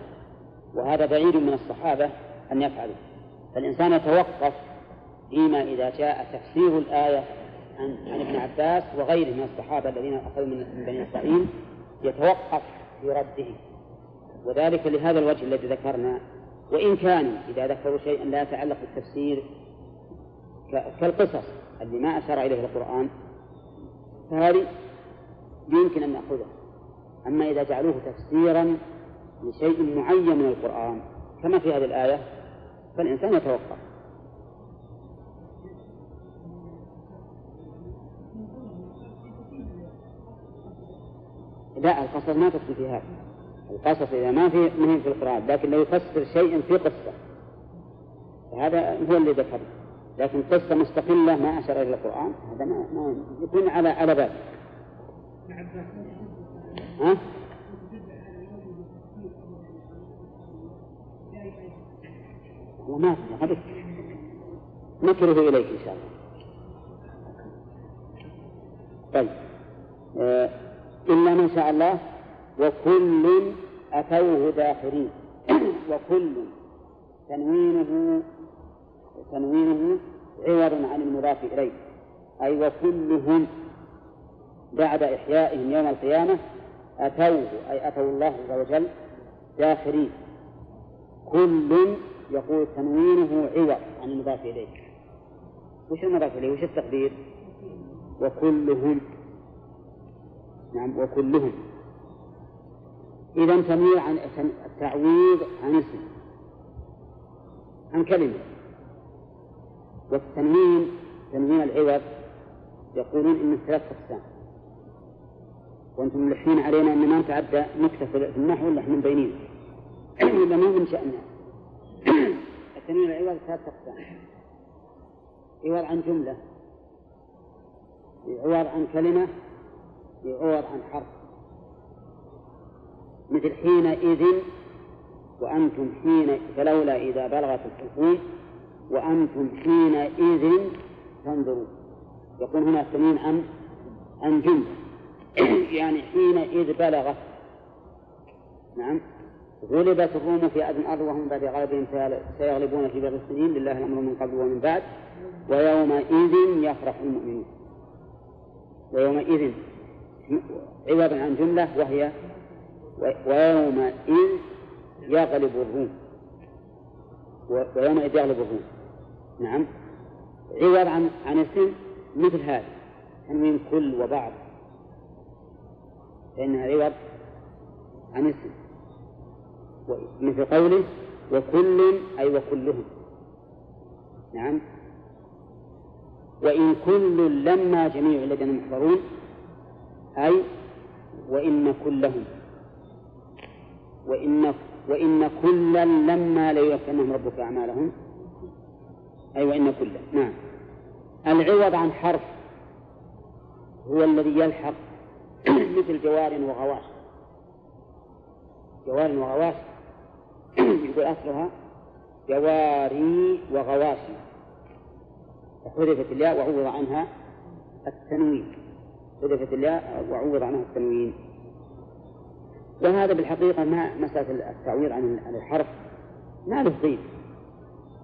وهذا بعيد من الصحابة أن يفعلوا. فالإنسان يتوقف فيما إذا جاء تفسير الآية عن, عن ابن عباس وغيره من الصحابة الذين أخذوا من بني إسرائيل يتوقف في رده. وذلك لهذا الوجه الذي ذكرنا. وإن كانوا إذا ذكروا شيئا لا يتعلق بالتفسير كالقصص اللي ما أشار إليه القرآن فهذه يمكن أن نأخذه أما إذا جعلوه تفسيرا لشيء معين من القرآن كما في هذه الآية فالإنسان يتوقف لا القصص ما تدخل في هذا. القصص إذا ما في مهم في القرآن لكن لو يفسر شيء في قصة هذا هو اللي ذكر لكن قصة مستقلة ما أشار إلى القرآن هذا ما, ما يكون على على بال ها؟ ما في. نكره إليك إن شاء الله. طيب. آه إلا من شاء الله وكل أتوه داخرين وكل. تنوينه تنوينه عوض عن المضاف إليه. أي وكلهم بعد إحيائهم يوم القيامة أتوه أي أتوا الله عز وجل داخرين كل يقول تنوينه عوض عن المضاف إليه. وش المضاف إليه؟ وش التقدير؟ وكلهم. نعم وكلهم. إذا تنوير عن التعويض عن اسم عن كلمة. والتنوين تنوين العوض يقولون إنه ثلاث أقسام. وأنتم ملحين علينا أن ما نتعدى نكتة في النحو إلا من بينين إلا ما من شأننا. التنوين العوض ثلاث أقسام. عوض عن جملة عوض عن كلمة عوض عن حرف. مثل حينئذ وأنتم حين فلولا إذا بلغت الحلقوم وأنتم حينئذ تنظرون يقول هنا التنوين عن عن جملة. يعني حينئذ بلغت. نعم. غلبت الروم في أدنى الأرض وهم بعد غلبهم سيغلبون في بضع السنين. لله الأمر من قبل ومن بعد. ويومئذ يفرح المؤمنون. ويومئذ عوضا عن جملة وهي ويومئذ يغلب الروم. ويومئذ يغلب الروم. نعم. عوض عن عن اسم مثل هذا. تنوين كل وبعض. فإنها عوض عن اسم مثل قوله وكل أي وكلهم. نعم. وإن كل لما جميع الذين محضرون أي وإن كلهم. وإن وإن كلا لما ليوفنهم ربك أعمالهم. أي وإن كلا نعم. العوض عن حرف هو الذي يلحق مثل جوار وغواش. جوار وغواش يقول أصلها جواري وغواشي وحذفت الياء وعوض عنها التنوين. حذفت الياء وعوض عنها التنوين. وهذا بالحقيقة ما مسألة التعويض عن الحرف. ما له ضيف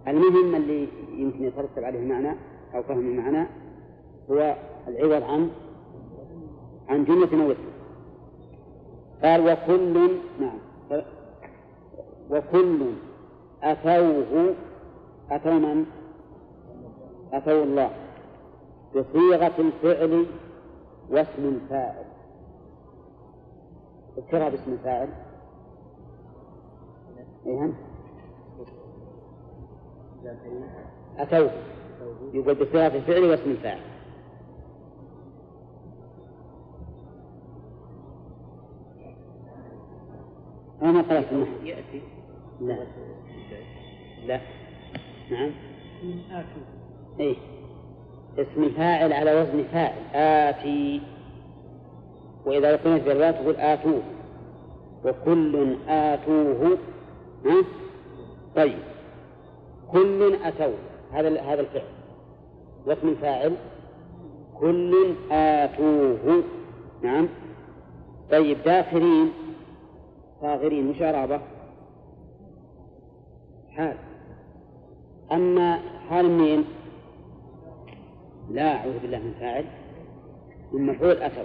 المهم اللي يمكن يترتب عليه معنى أو فهم المعنى هو العوض عن عن جملة أو قال وكل نعم. وكل أتوه أتوا من؟ أتوا الله. بصيغة الفعل واسم الفاعل اذكرها باسم الفاعل. إيه أتوه يقول بصيغة الفعل واسم الفاعل. أنا قرأت النحو يأتي. لا. لا. نعم. آتي. إيه. اسم الفاعل على وزن فاعل. آتي. وإذا قلت بالرواية تقول آتوه. وكل آتوه ها؟ طيب. كل أتوه. هذا هذا الفعل. واسم الفاعل. كل آتوه. نعم. طيب داخرين صاغرين مش عرابة حال. أما حال مين؟ لا أعوذ بالله من فاعل. من مفعول أتوا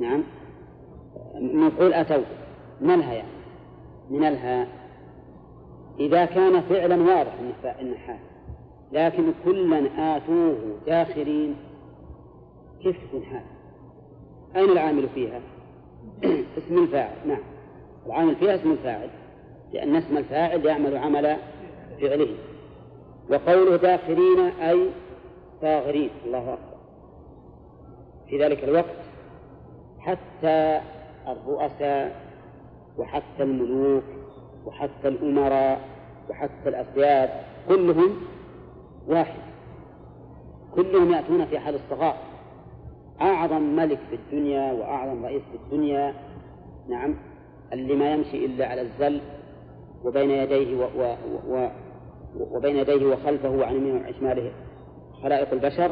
نعم. مفعول أتوا. من الها يعني؟ من الها إذا كان فعلا واضح إن حال. لكن كلا آتوه داخرين كيف تكون حال؟ أين العامل فيها؟ اسم الفاعل. نعم. العامل فيها اسم الفاعل. لأن اسم الفاعل يعمل عمل فعله. وقوله داخرين أي صاغرين الله أكبر. في ذلك الوقت حتى الرؤساء وحتى الملوك وحتى الأمراء وحتى الأسياد كلهم واحد. كلهم يأتون في حال الصغار. أعظم ملك في الدنيا وأعظم رئيس في الدنيا نعم اللي ما يمشي إلا على الزل وبين يديه و و و وبين يديه وخلفه وعن يمينه وعن شماله خلائق البشر.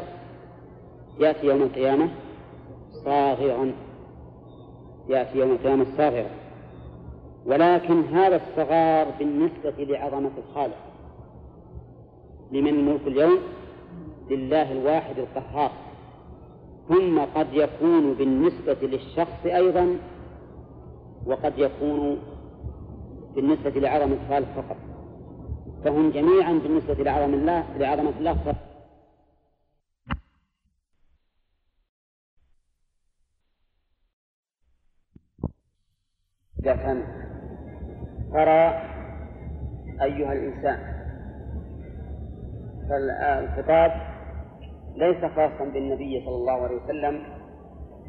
يأتي يوم القيامة صاغرا. يأتي يوم القيامة صاغرا ولكن هذا الصغار بالنسبة لعظمة الخالق. لمن الملك اليوم؟ لله الواحد القهار. ثم قد يكون بالنسبة للشخص أيضا وقد يكون بالنسبة لعظمة الخالق فقط. فهم جميعا بالنسبة لعظم الله لعظمة الله فقط. إذا كان. ترى أيها الإنسان فالخطاب ليس خاصا بالنبي صلى الله عليه وسلم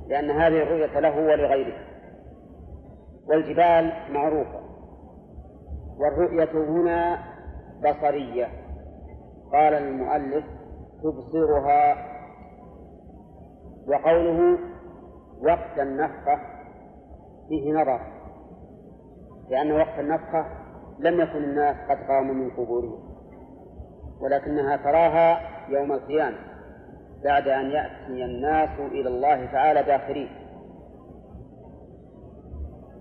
لأن هذه الرؤية له ولغيره. والجبال معروفة. والرؤية هنا بصرية. قال المؤلف تبصرها. وقوله وقت النفخة فيه نظر. لأن وقت النفخة لم يكن الناس قد قاموا من قبورهم ولكنها تراها يوم القيامة بعد أن يأتي الناس إلى الله تعالى داخلين.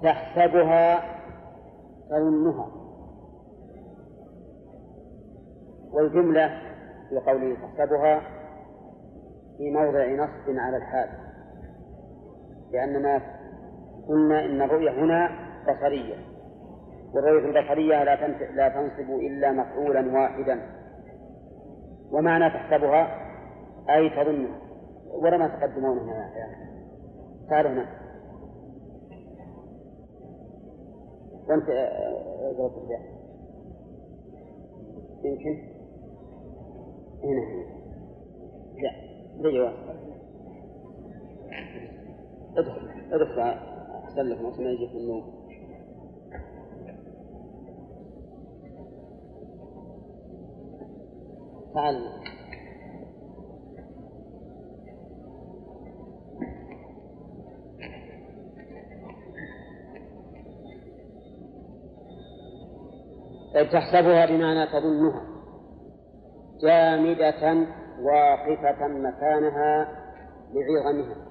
تحسبها تظنها. والجملة في قوله تحسبها في موضع نصب على الحال لأننا قلنا إن الرؤية هنا بصرية. والرؤية البصرية لا لا تنصب إلا مفعولا واحدا. ومعنى تحسبها؟ أي تظن. ولما تقدمون هنا يا أخي. تعالوا هنا. وأنت اقرأ يمكن؟ هنا لا لا ادخل ادخل. أحسن لك ما يجيك النوم. تعال تحسبها بمعنى تظنها. جامدة واقفة مكانها لعظمها.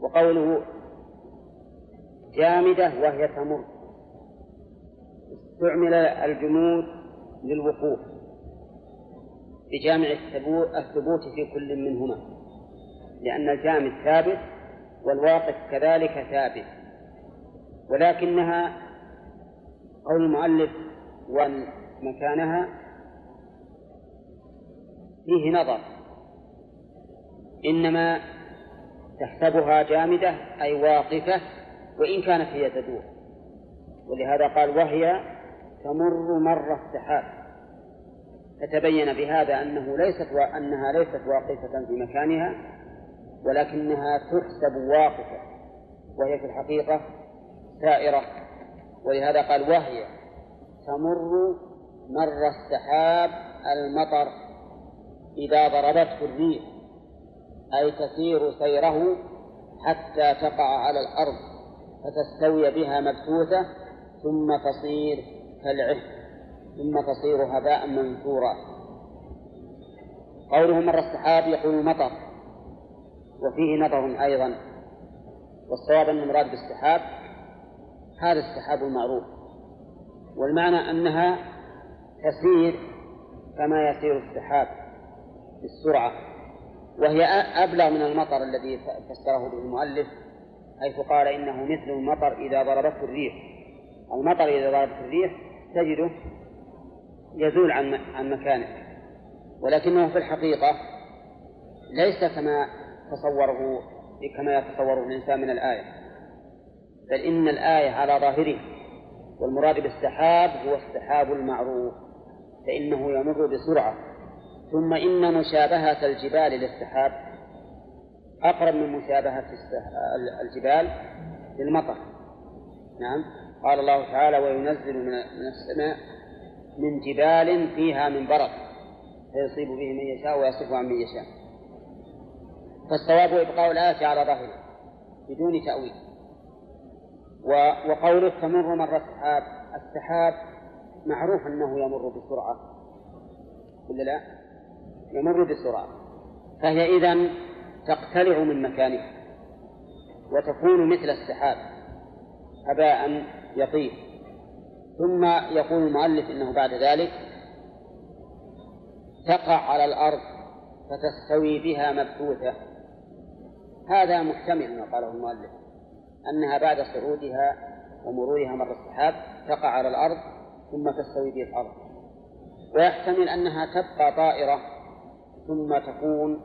وقوله جامدة وهي تمر. استعمل الجمود للوقوف. بجامع الثبوت في كل منهما. لأن الجامد ثابت والواقف كذلك ثابت. ولكنها قول المؤلف ومكانها فيه نظر. إنما تحسبها جامدة أي واقفة وإن كانت هي تدور. ولهذا قال وهي تمر مر السحاب. فتبين بهذا أنه ليست أنها ليست واقفة في مكانها ولكنها تحسب واقفة وهي في الحقيقة سائرة. ولهذا قال وهي تمر مر السحاب المطر إذا ضربته الريح أي تسير سيره حتى تقع على الأرض فتستوي بها مبثوثة ثم تصير كالعهد ثم تصير هباء منثورا. قوله مر السحاب يقول المطر وفيه نظر أيضا. والصواب أن المراد بالسحاب هذا السحاب المعروف. والمعنى أنها تسير كما يسير السحاب بالسرعة وهي أبلغ من المطر الذي فسره به المؤلف حيث قال إنه مثل المطر إذا ضربته الريح. المطر إذا ضربته الريح تجده يزول عن عن مكانه. ولكنه في الحقيقة ليس كما تصوره كما يتصوره الإنسان من الآية. بل إن الآية على ظاهره والمراد بالسحاب هو السحاب المعروف فإنه يمر بسرعة. ثم إن مشابهة الجبال للسحاب أقرب من مشابهة الجبال للمطر. نعم. قال الله تعالى وينزل من السماء من جبال فيها من برد فيصيب به من يشاء ويصف عن من يشاء. فالصواب إبقاء الآية على ظاهره بدون تأويل. وقوله تمر مر السحاب السحاب معروف أنه يمر بسرعة. ولا لا؟ يمر بسرعة. فهي إذا تقتلع من مكانها وتكون مثل السحاب هباء يطير. ثم يقول المؤلف إنه بعد ذلك تقع على الأرض فتستوي بها مبثوثه هذا محتمل ما قاله المؤلف أنها بعد صعودها ومرورها مر السحاب تقع على الأرض ثم تستوي به الأرض. ويحتمل أنها تبقى طائرة ثم تكون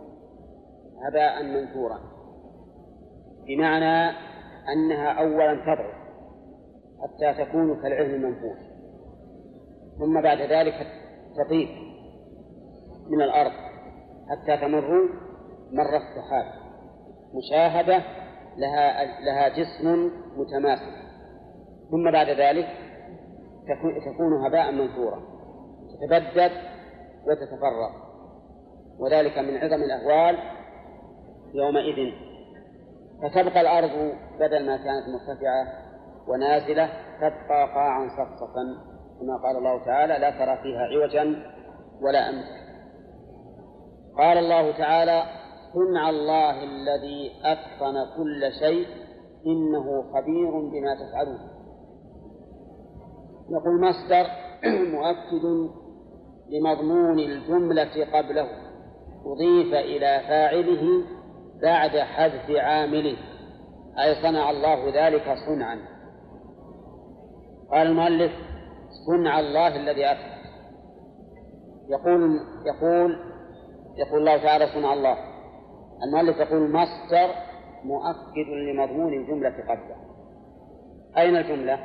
هباء منثورا بمعنى أنها أولا تضعف حتى تكون كالعهن المنفوش. ثم بعد ذلك تطيب من الأرض حتى تمر مر السحاب. مشاهدة لها لها جسم متماسك. ثم بعد ذلك تكون هباء منثورا تتبدد وتتفرغ. وذلك من عظم الأهوال يومئذ. فتبقى الأرض بدل ما كانت مرتفعة ونازلة تبقى قاعا صفصفا كما قال الله تعالى لا ترى فيها عوجا ولا أمتا قال الله تعالى صنع الله الذي أتقن كل شيء إنه خبير بما تفعلون. يقول مصدر مؤكد لمضمون الجملة قبله أضيف إلى فاعله بعد حذف عامله أي صنع الله ذلك صنعا. قال المؤلف صنع الله الذي أتى يقول يقول يقول الله تعالى صنع الله. المؤلف يقول مصدر مؤكد لمضمون الجملة قبله. أين الجملة؟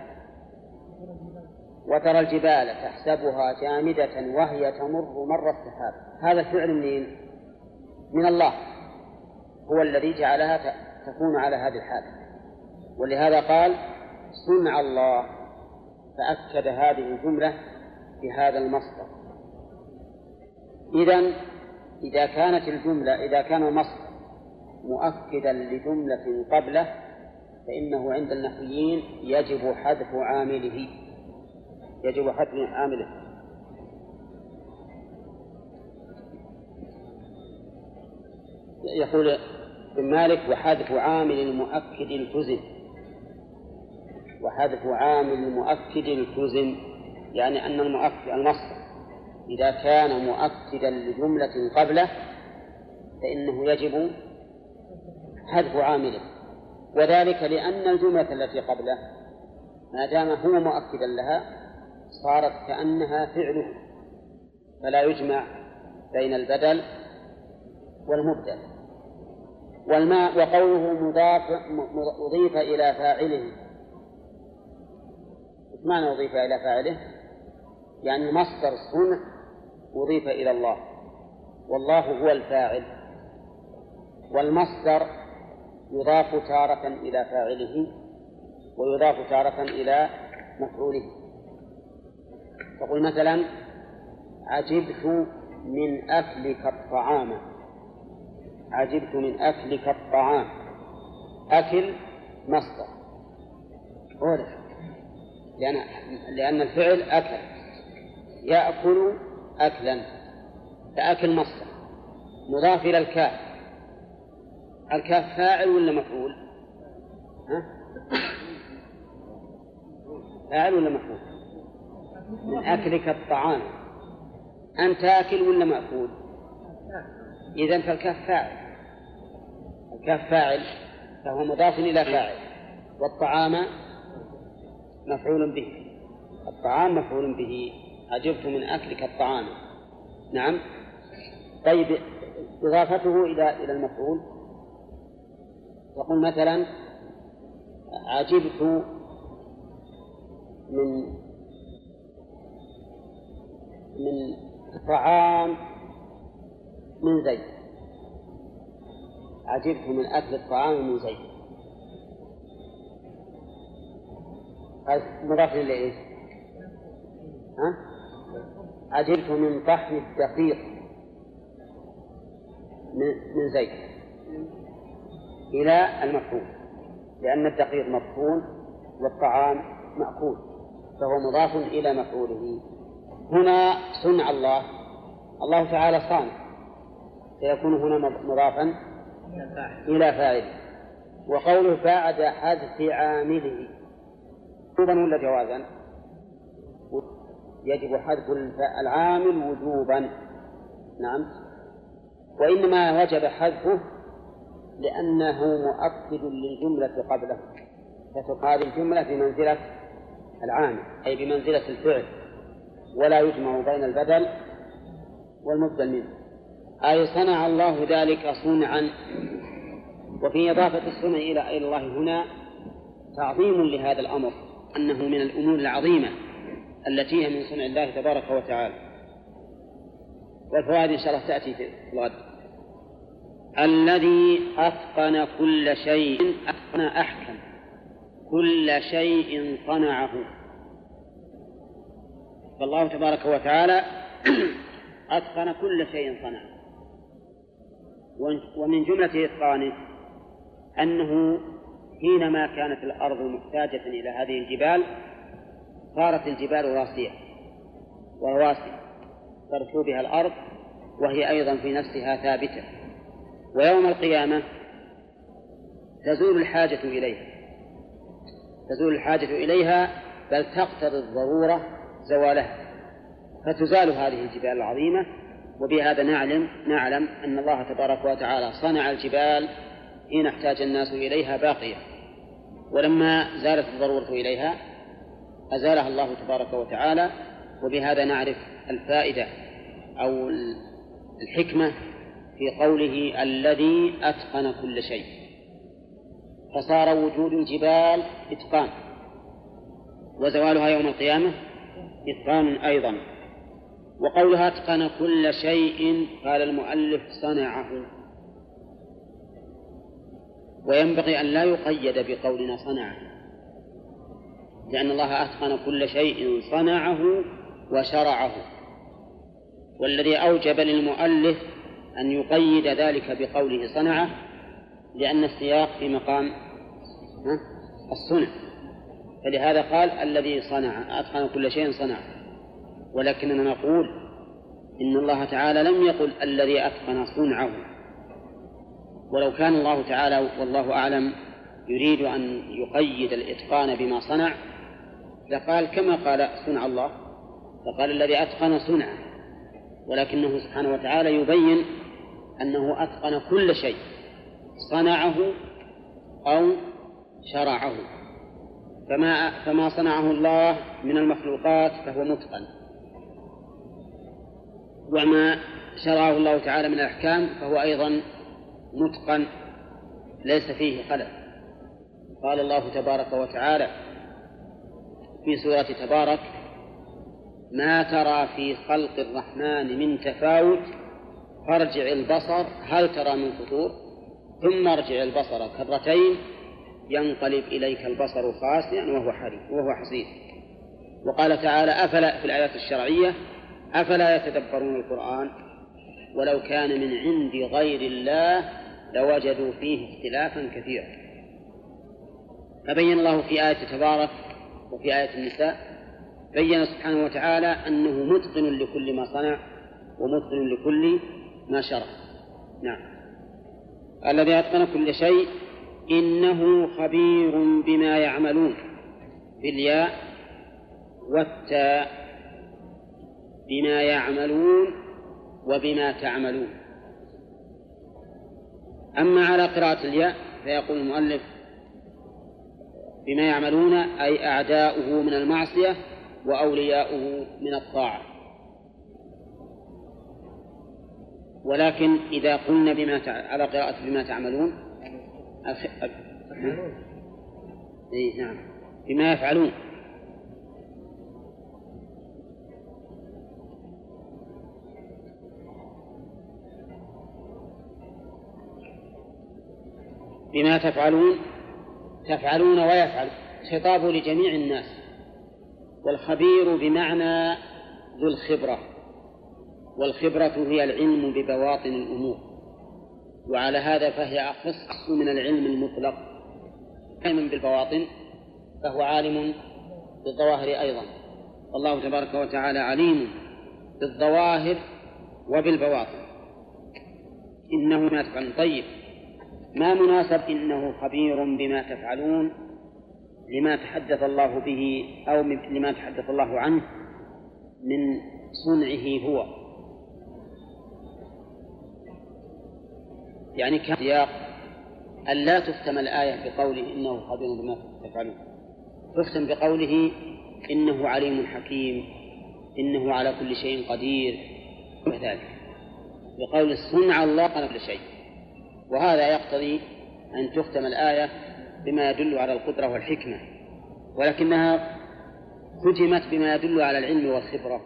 وترى الجبال تحسبها جامدة وهي تمر مر السحاب. هذا الفعل منين؟ من الله. هو الذي جعلها تكون على هذه الحال. ولهذا قال صنع الله. فأكد هذه الجملة بهذا المصدر. إذا إذا كانت الجملة إذا كان المصدر مؤكدا لجملة قبله فإنه عند النحويين يجب حذف عامله. يجب حذف عامله. يقول ابن مالك وحذف عامل المؤكد التزم وحذف عامل المؤكد التزم يعني أن المؤكد المصدر. إذا كان مؤكدا لجملة قبله فإنه يجب حذف عامله. وذلك لأن الجملة التي قبله ما دام هو مؤكدا لها صارت كأنها فعله. فلا يجمع بين البدل والمبدل. والماء وقوله مضاف أضيف إلى فاعله. معنى أضيف إلى فاعله؟ يعني مصدر الصنع أضيف إلى الله. والله هو الفاعل. والمصدر يضاف تارة إلى فاعله ويضاف تارة إلى مفعوله. تقول مثلا عجبت من أكلك الطعام. عجبت من أكلك الطعام. أكل مصدر. عرف لأن لأن الفعل أكل يأكل أكلا فأكل مصدر مضاف إلى الكاف الكاف فاعل ولا مفعول؟ ها؟ فاعل ولا مفعول؟ من أكلك الطعام أنت آكل ولا مأكول؟ إذا فالكاف فاعل الكاف فاعل فهو مضاف إلى فاعل والطعام مفعول به. الطعام مفعول به. عجبت من أكلك الطعام. نعم. طيب إضافته إلى إلى المفعول. تقول مثلا عجبت من من طعام من زيد. عجبت من أكل الطعام من زيد. مضاف إلى ها؟ عجبت من طحن الدقيق من زيد. إلى المفهوم. لأن الدقيق مطحون والطعام مأكول. فهو مضاف إلى مفعوله. هنا صنع الله. الله تعالى صانع. فيكون هنا مضافا إلى فاعله وقوله بعد حذف عامله. وجوبا ولا جوازا؟ يجب حذف العامل وجوبا. نعم. وإنما وجب حذفه لأنه مؤكد للجملة قبله. فتقال الجملة بمنزلة العامل أي بمنزلة الفعل ولا يجمع بين البدل والمبدل منه. أي صنع الله ذلك صنعا. وفي إضافة الصنع إلى الله هنا تعظيم لهذا الأمر. أنه من الأمور العظيمة التي هي من صنع الله تبارك وتعالى. والفوائد إن شاء الله تأتي في الغد. الذي أتقن كل شيء أتقن أحكم. كل شيء صنعه. فالله تبارك وتعالى أتقن كل شيء صنعه. ومن جملة إتقانه أنه حينما كانت الأرض محتاجة إلى هذه الجبال صارت الجبال راسية ورواسي ترسو بها الأرض وهي أيضا في نفسها ثابتة. ويوم القيامة تزول الحاجة إليها. تزول الحاجة إليها بل تقتضي الضرورة زوالها. فتزال هذه الجبال العظيمة وبهذا نعلم نعلم أن الله تبارك وتعالى صنع الجبال حين احتاج الناس إليها باقية. ولما زالت الضرورة إليها أزالها الله تبارك وتعالى وبهذا نعرف الفائدة أو الحكمة في قوله الذي أتقن كل شيء. فصار وجود الجبال إتقان وزوالها يوم القيامة إتقان أيضا. وقولها أتقن كل شيء قال المؤلف صنعه. وينبغي أن لا يقيد بقولنا صنعه لأن الله أتقن كل شيء صنعه وشرعه. والذي أوجب للمؤلف أن يقيد ذلك بقوله صنعه لأن السياق في مقام الصنع. فلهذا قال الذي صنع أتقن كل شيء صنعه. ولكننا نقول إن الله تعالى لم يقل الذي أتقن صنعه. ولو كان الله تعالى والله أعلم يريد أن يقيد الإتقان بما صنع لقال كما قال صنع الله فقال الذي أتقن صنعه ولكنه سبحانه وتعالى يبين أنه أتقن كل شيء صنعه أو شرعه. فما فما صنعه الله من المخلوقات فهو متقن. وما شرعه الله تعالى من الأحكام فهو أيضا متقن ليس فيه خلل. قال الله تبارك وتعالى في سورة تبارك ما ترى في خلق الرحمن من تفاوت فارجع البصر هل ترى من فطور ثم ارجع البصر كرتين ينقلب إليك البصر خاسئا وهو حريم وهو حصير. وقال تعالى أفلا في الآيات الشرعية أفلا يتدبرون القرآن؟ ولو كان من عند غير الله لوجدوا فيه اختلافا كثيرا. فبين الله في آية تبارك وفي آية النساء بين سبحانه وتعالى أنه متقن لكل ما صنع ومتقن لكل ما شرع. نعم. الذي أتقن كل شيء إنه خبير بما يعملون بالياء والتاء. بما يعملون وبما تعملون. أما على قراءة الياء فيقول المؤلف بما يعملون أي أعداؤه من المعصية وأولياؤه من الطاعة. ولكن إذا قلنا بما تع... على قراءة بما تعملون أخ... أخ... إيه نعم. بما يفعلون. بما تفعلون تفعلون ويفعل خطاب لجميع الناس. والخبير بمعنى ذو الخبرة. والخبرة هي العلم ببواطن الأمور. وعلى هذا فهي أخص من العلم المطلق. علم بالبواطن فهو عالم بالظواهر أيضا. والله تبارك وتعالى عليم بالظواهر وبالبواطن. إنه ما طيب. ما مناسب إنه خبير بما تفعلون لما تحدث الله به أو لما تحدث الله عنه من صنعه هو. يعني كان سياق أن لا تختم الآية بقوله إنه خبير بما تفعلون. تختم بقوله إنه عليم حكيم إنه على كل شيء قدير وذلك بقول صنع الله على كل شيء. وهذا يقتضي أن تختم الآية بما يدل على القدرة والحكمة ولكنها ختمت بما يدل على العلم والخبرة.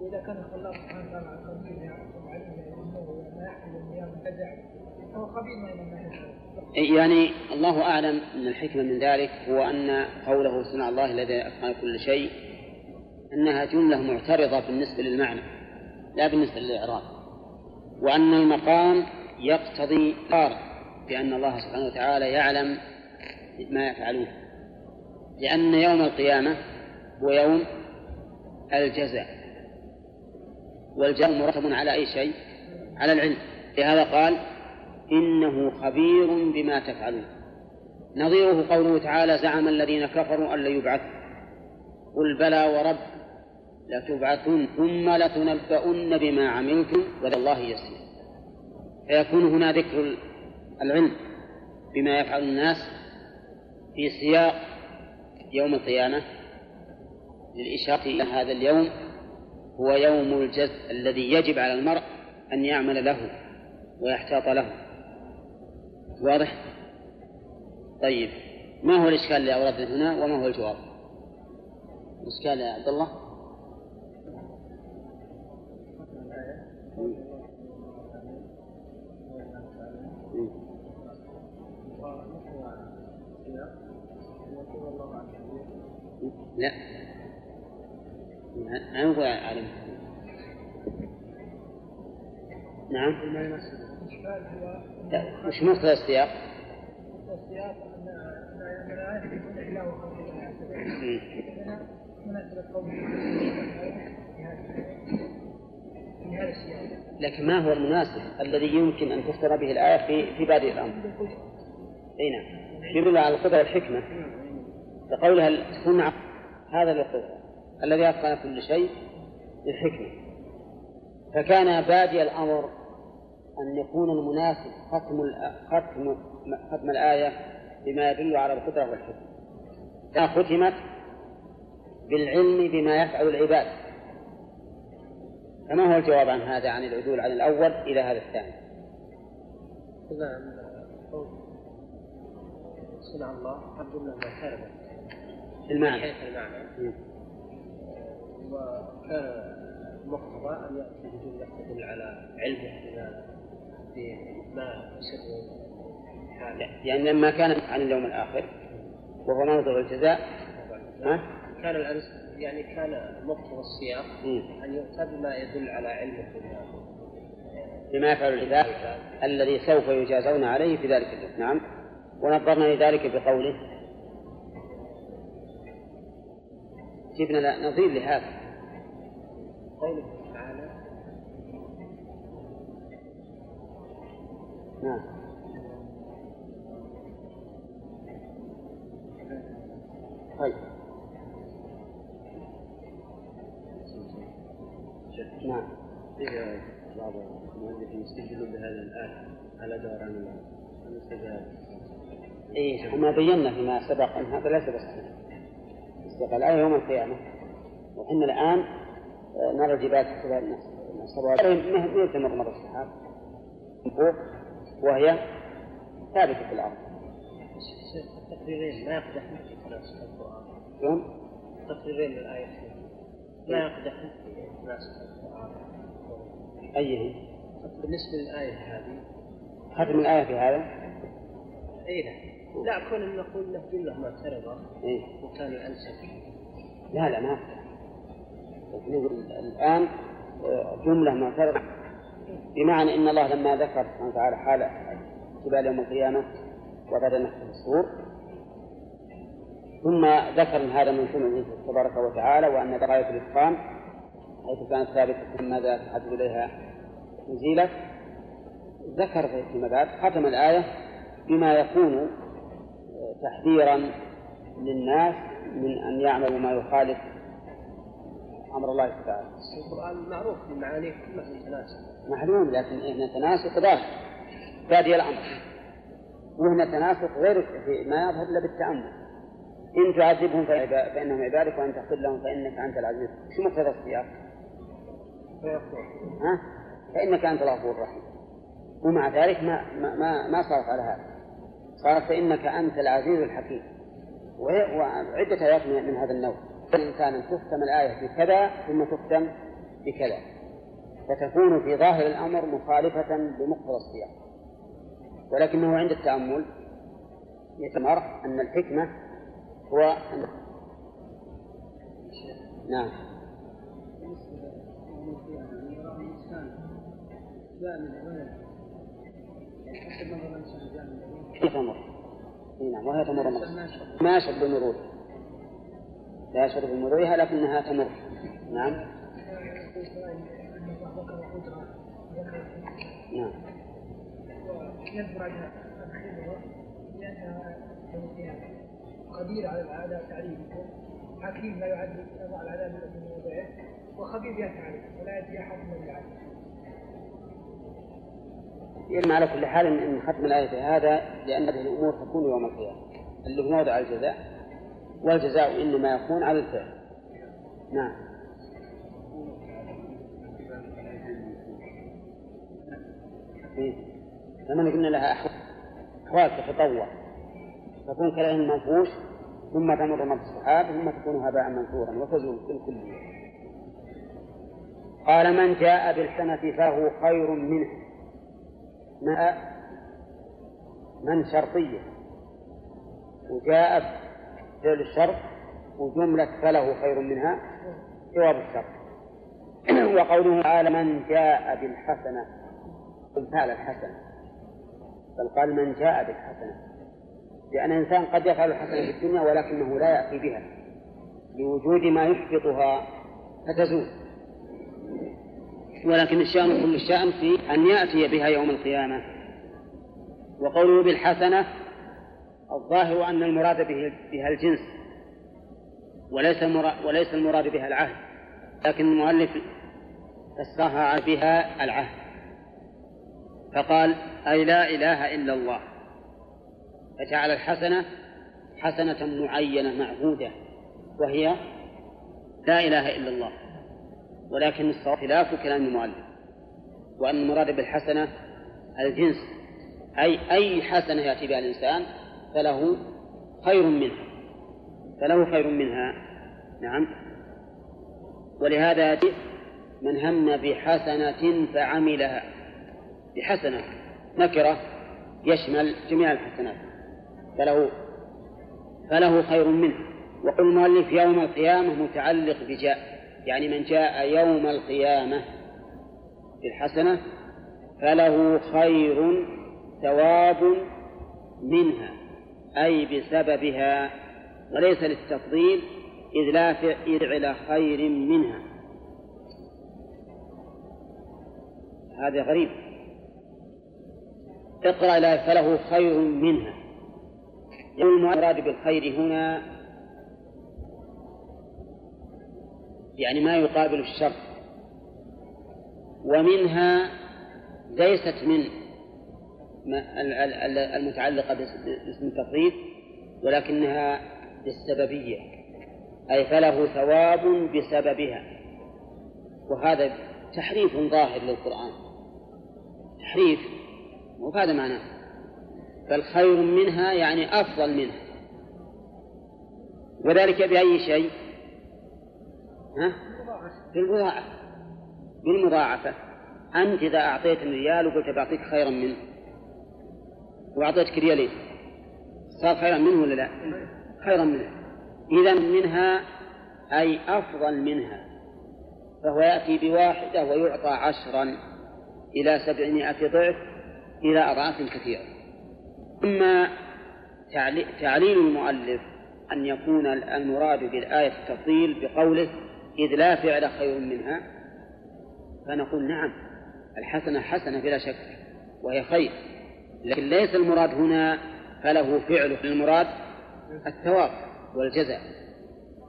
وإذا كان الله سبحانه وتعالى خبير ما يحصل من الفزع فهو خبير ما يعني الله أعلم أن الحكمة من ذلك هو أن قوله صنع الله الذي أتقن كل شيء أنها جملة معترضة بالنسبة للمعنى لا بالنسبة للإعراب. وأن المقام يقتضي قارب بأن الله سبحانه وتعالى يعلم ما يفعلون. لأن يوم القيامة هو يوم الجزاء والجزاء مرتب على أي شيء؟ على العلم. لهذا قال إنه خبير بما تفعلون. نظيره قوله تعالى زعم الذين كفروا أن لا يبعثوا. قل بلى ورب لتبعثن ثم لتنبؤن بما عملتم وذا الله يسير. فيكون هنا ذكر العلم بما يفعل الناس في سياق يوم القيامة. للإشارة إلى هذا اليوم هو يوم الجزء الذي يجب على المرء أن يعمل له ويحتاط له. واضح؟ طيب ما هو الإشكال اللي أوردنا هنا وما هو الجواب؟ الإشكال يا عبد الله؟ لا ما يقول عالم نعم. وش مقتضى السياق؟ السياق ان الايه وخلق لكن ما هو المناسب الذي يمكن أن تفترى به الآية في في بادئ الأمر؟ أي نعم. يدل على القدره والحكمه فقولها صنع هذا للقدره الذي أتقن كل شيء للحكمه فكان بادئ الأمر أن يكون المناسب ختم ختم ختم الآية بما يدل على القدرة والحكمة. ختمت بالعلم بما يفعل العباد. فما هو الجواب عن هذا عن العدول عن الأول إلى هذا الثاني؟ صنع الله عبد الله ما المعنى المعنى وكان مقتضى أن يأتي بجملة تدل على علمه بما ما يعني لما كان عن اليوم الآخر وهو موضع الجزاء ها؟ كان الأنس يعني كان مقتضى السياق أن يؤتى بما يدل على علمه بما يفعل العباد الذي سوف يجازون عليه في ذلك اليوم نعم. ونظرنا لذلك بقوله. جبنا نظير لهذا. قوله تعالى. نعم. طيب. نعم. إذا بعض المؤلفين يستدلون بهذه الآية على دوران الاستجابة إيه وما بينا فيما سبق أن هذا ليس بصحيح استقال الآية يوم القيامة وحنا الآن نرى الجبال تحسبها السماوات ما تمر مر السحاب. من فوق وهي ثابتة في الأرض. التقريرين ما يقدح في تناسخ القرآن شلون؟ التقريرين للآية ما يقدح في تناسخ القرآن أيه. بالنسبة للآية هذه. ختم الآية في هذا؟ أي نعم لا كون نقول له جملة معترضة. إيه؟ وكان الأنسب. لا لا ما يقول الآن آه، جملة معترضة. بمعنى إن الله لما ذكر سبحانه وتعالى حال جبال يوم القيامة وبعد نفخ الصور ثم ذكر هذا من سنة تبارك وتعالى وأن غايه الإتقان حيث كانت ثابتة ماذا تحدث إليها نزيلت ذكر فيما بعد ختم الآية بما يكون تحذيرا للناس من أن يعملوا ما يخالف أمر الله تعالى. القرآن معروف في معانيه كلها تناسب. معلوم لكن هنا تناسق ظاهر بادي الأمر. وهنا تناسق غير ما يظهر إلا بالتأمل. إن تعذبهم فإنهم عبادك وأن تغفر لهم فإنك أنت العزيز. شو مقتضى السياق؟ ها؟ فإنك أنت الغفور الرحيم. ومع ذلك ما ما ما, ما صارت على هذا. صارت فإنك أنت العزيز الحكيم. وعدة آيات من هذا النوع. الإنسان أن تختم الآية بكذا ثم تختم بكذا فتكون في ظاهر الأمر مخالفة لمقتضى السياق. ولكنه عند التأمل يتمر أن الحكمة هو أن نعم. كيف تمر؟ نعم وهي تمر ما شد مرور لا يشعر بمرورها لكنها تمر. نعم. نعم. قدير على العادة تعليمكم حكيم لا يعد يضع العذاب من موضعه وخبير يفعل ولا يأتي أحد من العدل يلمع على كل حال ان ختم الآية هذا لأن هذه الأمور تكون يوم القيامة. اللي هو موضع الجزاء والجزاء إنما يكون على الفعل. نعم. إيه؟ لما قلنا لها أحوال تتطور تكون كالعين المنفوش ثم تمر مر السحاب ثم تكون هباء منثورا وتزول بالكلية قال من جاء بالحسنة فهو خير منه. ما؟ من شرطية. وجاء فعل الشرط وجملة فله خير منها جواب الشرط. وقوله تعالى من جاء بالحسنة فعل الحسنة بل قال من جاء بالحسنة لأن الإنسان قد يفعل الحسنة في الدنيا ولكنه لا يأتي بها. لوجود ما يحبطها فتزول. ولكن الشأن كل الشأن في أن يأتي بها يوم القيامة. وقوله بالحسنة الظاهر أن المراد به بها الجنس وليس وليس المراد بها العهد لكن المؤلف فسرها بها العهد. فقال أي لا إله إلا الله. فجعل الحسنة حسنة معينة معهودة وهي لا إله إلا الله. ولكن الصواب خلاف كلام المؤلف وأن المراد بالحسنة الجنس. أي أي حسنة يأتي بها الإنسان فله خير منها. فله خير منها. نعم. ولهذا من هم بحسنة فعملها. بحسنة. نكرة يشمل جميع الحسنات. فله فله خير منه وقل المؤلف يوم القيامة متعلق بجاء. يعني من جاء يوم القيامة بالحسنة فله خير ثواب منها. أي بسببها وليس للتفضيل إذ لا فعل خير منها. هذا غريب. اقرأ لا فله خير منها. المراد بالخير هنا؟ يعني ما يقابل الشر. ومنها ليست من المتعلقة باسم التفضيل ولكنها بالسببية أي فله ثواب بسببها. وهذا تحريف ظاهر للقرآن. تحريف وهذا معناه. بل خير منها يعني أفضل منها. وذلك بأي شيء؟ ها؟ بالمضاعفة. بالمضاعفة. أنت إذا أعطيتني ريال وقلت بعطيك خيرا منه. وأعطيتك ريالين صار خيرا منه ولا لا؟ خيرا منه. إذا منها أي أفضل منها. فهو يأتي بواحدة ويعطى عشرا إلى سبعمائة ضعف إلى أضعاف كثيرة. أما تعليل المؤلف أن يكون المراد بالآية التفضيل بقوله إذ لا فعل خير منها فنقول نعم الحسنة حسنة بلا شك وهي خير. لكن ليس المراد هنا فله فعل المراد الثواب والجزاء.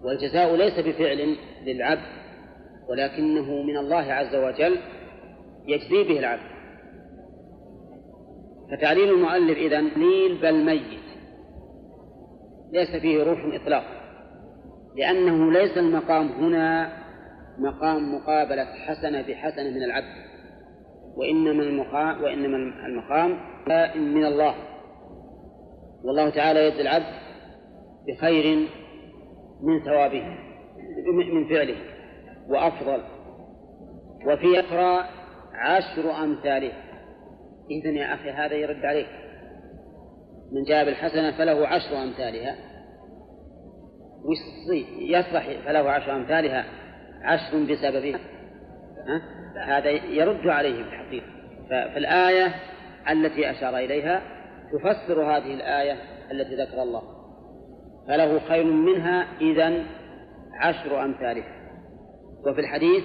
والجزاء ليس بفعل للعبد ولكنه من الله عز وجل يجزي به العبد. فتعليل المؤلف إذا نيل بل ميت. ليس فيه روح إطلاقا لأنه ليس المقام هنا مقام مقابلة حسنة بحسنة من العبد. وإنما المقام وإنما المقام من الله. والله تعالى يجزي العبد بخير من ثوابه من فعله وأفضل. وفي أخرى عشر أمثاله. إذن يا أخي هذا يرد عليك. من جاء بالحسنة فله عشر أمثالها. يصلح فله عشر أمثالها. عشر بسببها. ها؟ هذا يرد عليه في الحقيقة فالآية التي أشار إليها تفسر هذه الآية التي ذكر الله. فله خير منها إذا عشر أمثالها. وفي الحديث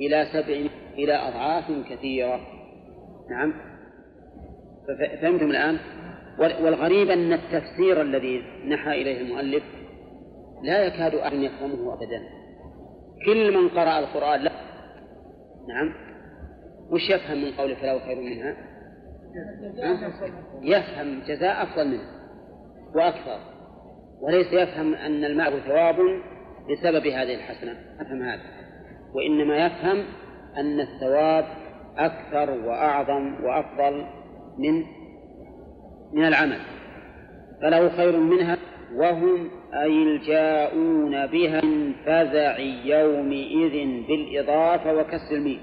إلى سبع إلى أضعاف كثيرة. نعم. فهمتم الآن؟ والغريب أن التفسير الذي نحى إليه المؤلف لا يكاد أحد يفهمه أبدا. كل من قرأ القرآن لا نعم. وش يفهم من قول فلا خير منها؟ يفهم جزاء أفضل منه وأكثر وليس يفهم أن الماء ثواب بسبب هذه الحسنة. أفهم هذا. وإنما يفهم أن الثواب أكثر وأعظم وأفضل من من العمل. فله خير منها وهم أي الجاؤون بها من فزع يومئذ بالإضافة وكسر الميم.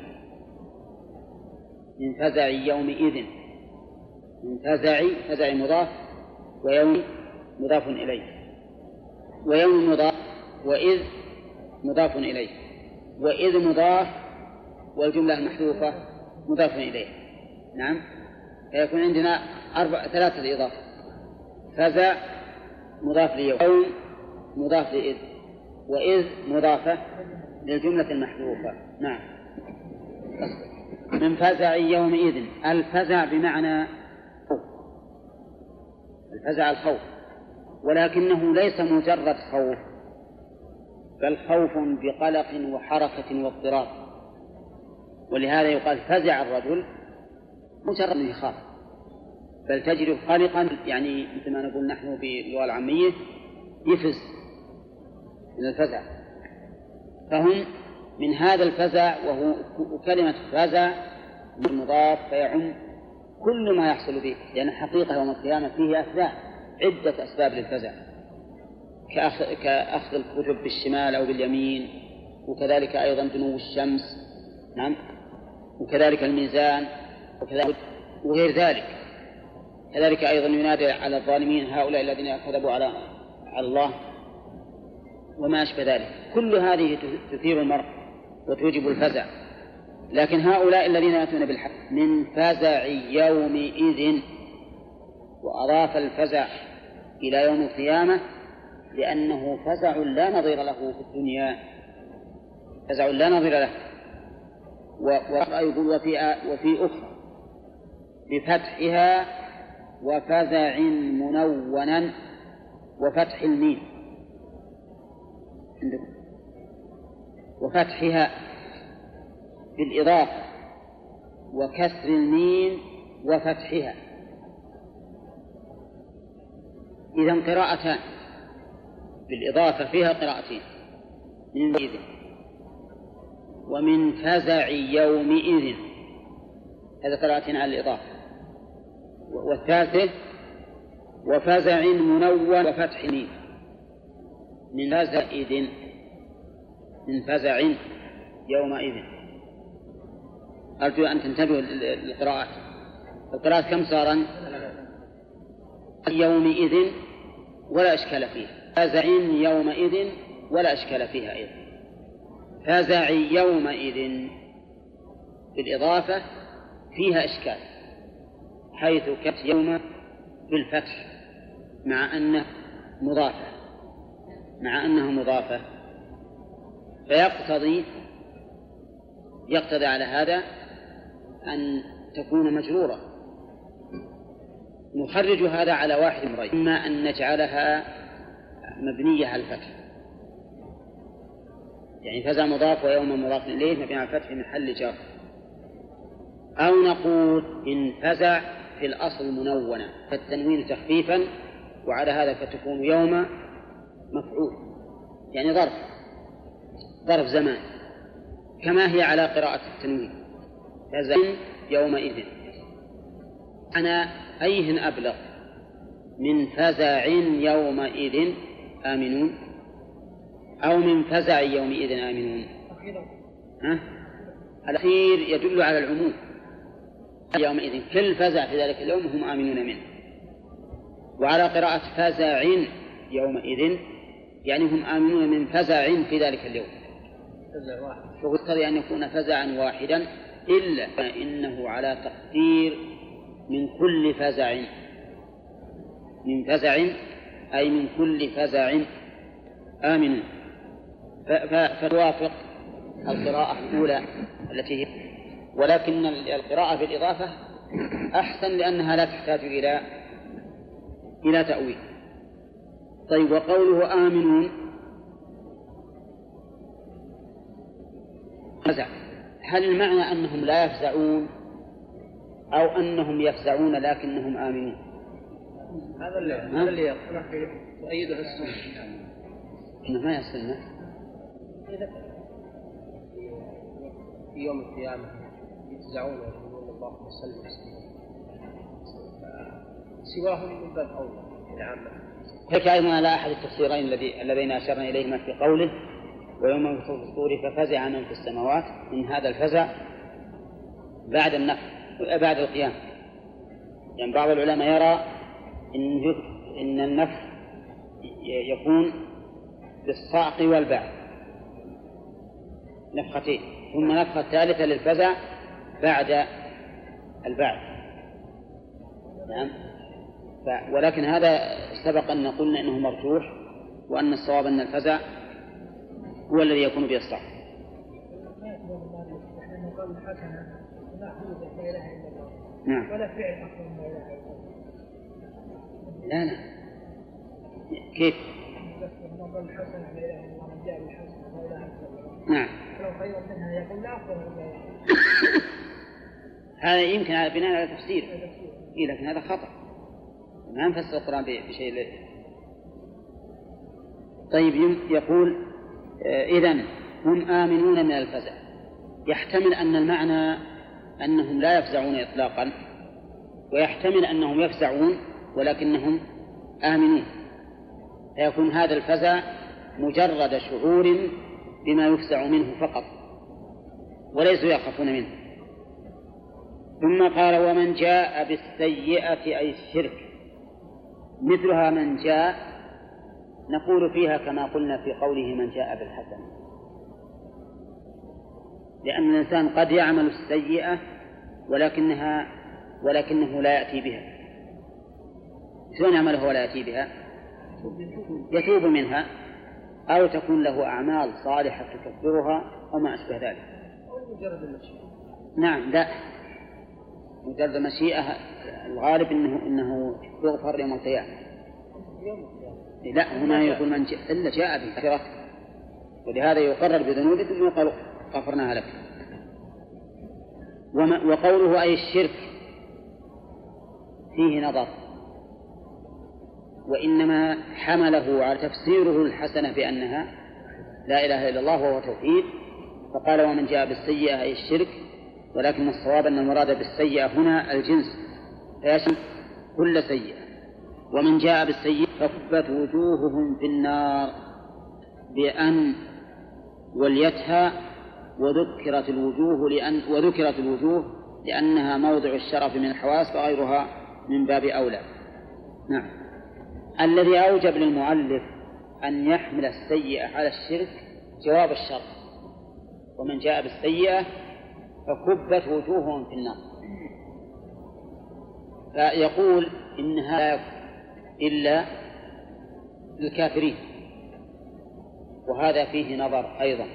من فزع يومئذ. من فزع فزع مضاف ويوم مضاف إليه. ويوم مضاف وإذ مضاف إليه. وإذ مضاف والجملة المحذوفة مضاف إليه. نعم. فيكون عندنا أربع ثلاثة إضافة. فزع مضاف ليوم مضاف لإذ وإذ مضافة للجملة المحذوفة. نعم. من فزع يومئذ. الفزع بمعنى خوف. الفزع الخوف. ولكنه ليس مجرد خوف بل خوف بقلق وحركة واضطراب. ولهذا يقال فزع الرجل مجرد يخاف. بل تجد قلقا يعني مثل ما نقول نحن باللغة العامية يفز من الفزع. فهم من هذا الفزع وهو كلمة فزع مضاف فيعم كل ما يحصل به لأن الحقيقة يوم القيامة فيه أسباب عدة أسباب للفزع. كأخذ, كأخذ الكتب بالشمال أو باليمين وكذلك أيضا دنو الشمس نعم وكذلك الميزان وكذلك وغير ذلك. كذلك أيضا ينادي على الظالمين هؤلاء الذين كذبوا على على الله وما أشبه ذلك. كل هذه تثير المرء وتوجب الفزع. لكن هؤلاء الذين يأتون بالحق من فزع يومئذ وأضاف الفزع إلى يوم القيامة لأنه فزع لا نظير له في الدنيا. فزع لا نظير له. وفي وفي أخرى. بفتحها وفزع منونا وفتح الميم. عندكم؟ وفتحها بالإضافة وكسر الميم وفتحها. إذا قراءتان. بالإضافة فيها قراءتين. من إذن ومن فزع يومئذ. هذا قراءتين على الإضافة. والثالثة وفزع منون وفتح ميم من فزع إذن من فزع يومئذ. أرجو أن تنتبهوا للقراءات. القراءات كم صارا؟ يومئذ ولا إشكال فيها. فزع يومئذ ولا إشكال فيها أيضا. فزع يومئذ بالإضافة فيها إشكال. حيث كانت يوم بالفتح مع أنه مضافة. مع أنها مضافة. فيقتضي يقتضي على هذا أن تكون مجرورة. نخرج هذا على واحد امرين إما أن نجعلها مبنية على الفتح. يعني فزع مضاف ويوم مضاف إليه مبني على الفتح محل جر أو نقول إن فزع في الأصل منونة فالتنوين تخفيفا وعلى هذا فتكون يوم مفعول يعني ظرف ظرف زمان كما هي على قراءة التنوين فزع يومئذ. أنا أيهن أبلغ من فزع يومئذ آمنون؟ أو من فزع يومئذ آمنون؟ ها؟ الأخير يدل على العموم. يومئذ. كل فزع في ذلك اليوم هم آمنون منه. وعلى قراءة فزع يومئذ يعني هم آمنون من فزع في ذلك اليوم. فزع واحد. أن يكون فزعا واحدا إلا فإنه على تقدير من كل فزع. من فزع أي من كل فزع. آمن فتوافق القراءة الأولى التي هي ولكن القراءة بالإضافة أحسن لأنها لا تحتاج إلى إلى تأويل. طيب وقوله آمنون فزع هل المعنى أنهم لا يفزعون أو أنهم يفزعون لكنهم آمنون؟ هذا اللي هذا اللي السنة. إنه ما يصلنا في يوم القيامة. يفزعون ويقولون اللهم صل وسلم. سواهم من باب أولى العامة هيك أيضا على أحد التفسيرين الذي اللذين أشرنا إليهما في قوله ويوم ينفخ في الصور ففزع من في السماوات من هذا الفزع بعد النفخ بعد القيام يعني بعض العلماء يرى إن إن النفخ يكون بالصعق والبعث نفختين ثم نفخة ثالثة للفزع بعد البعث. نعم. ف... ولكن هذا سبق أن قلنا أنه مرجوح وأن الصواب أن الفزع هو الذي يكون به الصعق نعم. ولا فعل لا إله إلا الله لا. كيف؟ نعم. منها يقول لا هذا يمكن على بناء على تفسير. إيه لكن هذا خطأ. ما نفسر القرآن بشيء ل... طيب يقول إذا هم آمنون من الفزع. يحتمل أن المعنى أنهم لا يفزعون إطلاقا ويحتمل أنهم يفزعون ولكنهم آمنون. فيكون هذا الفزع مجرد شعور بما يفزع منه فقط وليسوا يخافون منه. ثم قال ومن جاء بالسيئة أي الشرك مثلها من جاء نقول فيها كما قلنا في قوله من جاء بالحسنة. لأن الإنسان قد يعمل السيئة ولكنها ولكنه لا يأتي بها. شلون يعملها ولا يأتي بها؟ يتوب منها أو تكون له أعمال صالحة تكفرها أو ما أشبه ذلك. نعم لا. مجرد مشيئة الغالب أنه أنه يغفر يوم القيامة. يوم القيامة لا هنا يقول من جاء إلا جاء بكثرة. ولهذا يقرر بذنوبه ثم يقال غفرناها لك وما وقوله أي الشرك فيه نظر. وإنما حمله على تفسيره الحسنة بأنها لا إله إلا الله وهو توحيد. فقال ومن جاء بالسيئة أي الشرك ولكن الصواب أن المراد بالسيئة هنا الجنس. فيشمل كل سيئة. ومن جاء بالسيئة فكبت وجوههم في النار بأن وليتها وذكرت الوجوه لأن وذكرت الوجوه لأنها موضع الشرف من الحواس وغيرها من باب أولى. نعم. الذي أوجب للمؤلف أن يحمل السيئة على الشرك جواب الشر ومن جاء بالسيئة فكبت وجوههم في النار. فيقول إنها لا إلا للكافرين وهذا فيه نظر أيضا.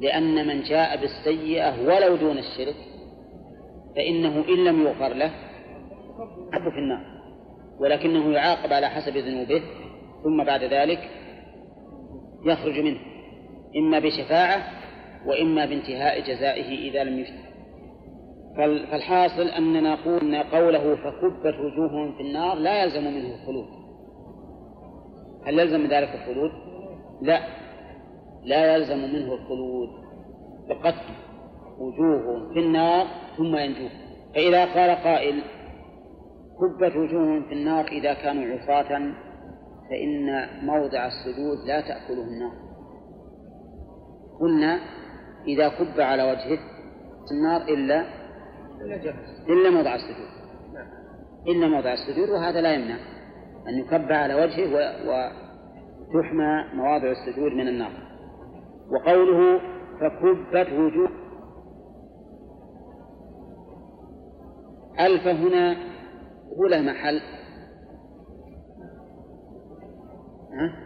لأن من جاء بالسيئة ولو دون الشرك فإنه إن لم يغفر له يحب في النار. ولكنه يعاقب على حسب ذنوبه ثم بعد ذلك يخرج منه. إما بشفاعة وإما بانتهاء جزائه إذا لم يشفع فالحاصل أننا أن قوله فكبت وجوههم في النار لا يلزم منه الخلود. هل يلزم ذلك الخلود؟ لا. لا يلزم منه الخلود. بقتل وجوههم في النار ثم ينجو. فإذا قال قائل كبت وجوههم في النار إذا كانوا عصاة فإن موضع السجود لا تأكله النار. قلنا إذا كب على وجهه النار إلا إلا موضع السجود. إلا موضع السجود وهذا لا يمنع. أن يكب على وجهه وتحمى مواضع السجود من النار. وقوله فكبت وجوه. ألف هنا هو له محل. ها؟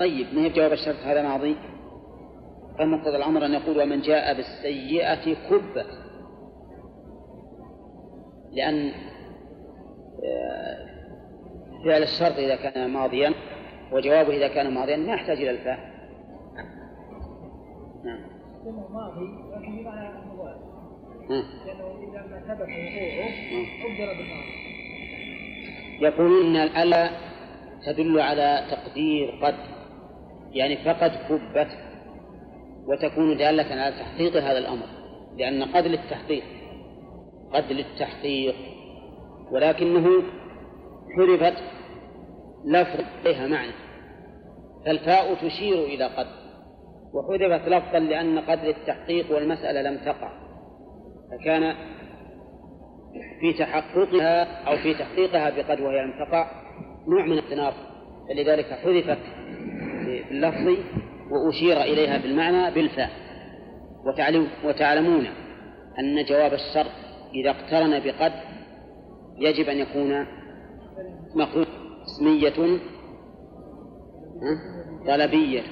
طيب ما هي جواب الشرط؟ هذا ماضي. فمقتضى الأمر أن يقول ومن جاء بالسيئة كبت لأن آه، فعل الشرط إذا كان ماضيا وجوابه إذا كان ماضيا ما يحتاج إلى الفاء نعم. ماضي لكن بمعنى لأنه إذا ما ثبت وقوعه بالماضي يقولون إن الألا تدل على تقدير قد يعني فقد كبت. وتكون دالة على تحقيق هذا الأمر لأن قد للتحقيق قد للتحقيق ولكنه حرفت لفظ إليها معنى فالفاء تشير إلى قد وحذفت لفظا لأن قد للتحقيق والمسألة لم تقع فكان في تحققها أو في تحقيقها بقد وهي لم تقع نوع من التناقض فلذلك حذفت في اللفظ وأشير إليها بالمعنى بالفاء. وتعلمون أن جواب الشرط إذا اقترن بقد يجب أن يكون مقرون اسمية طلبية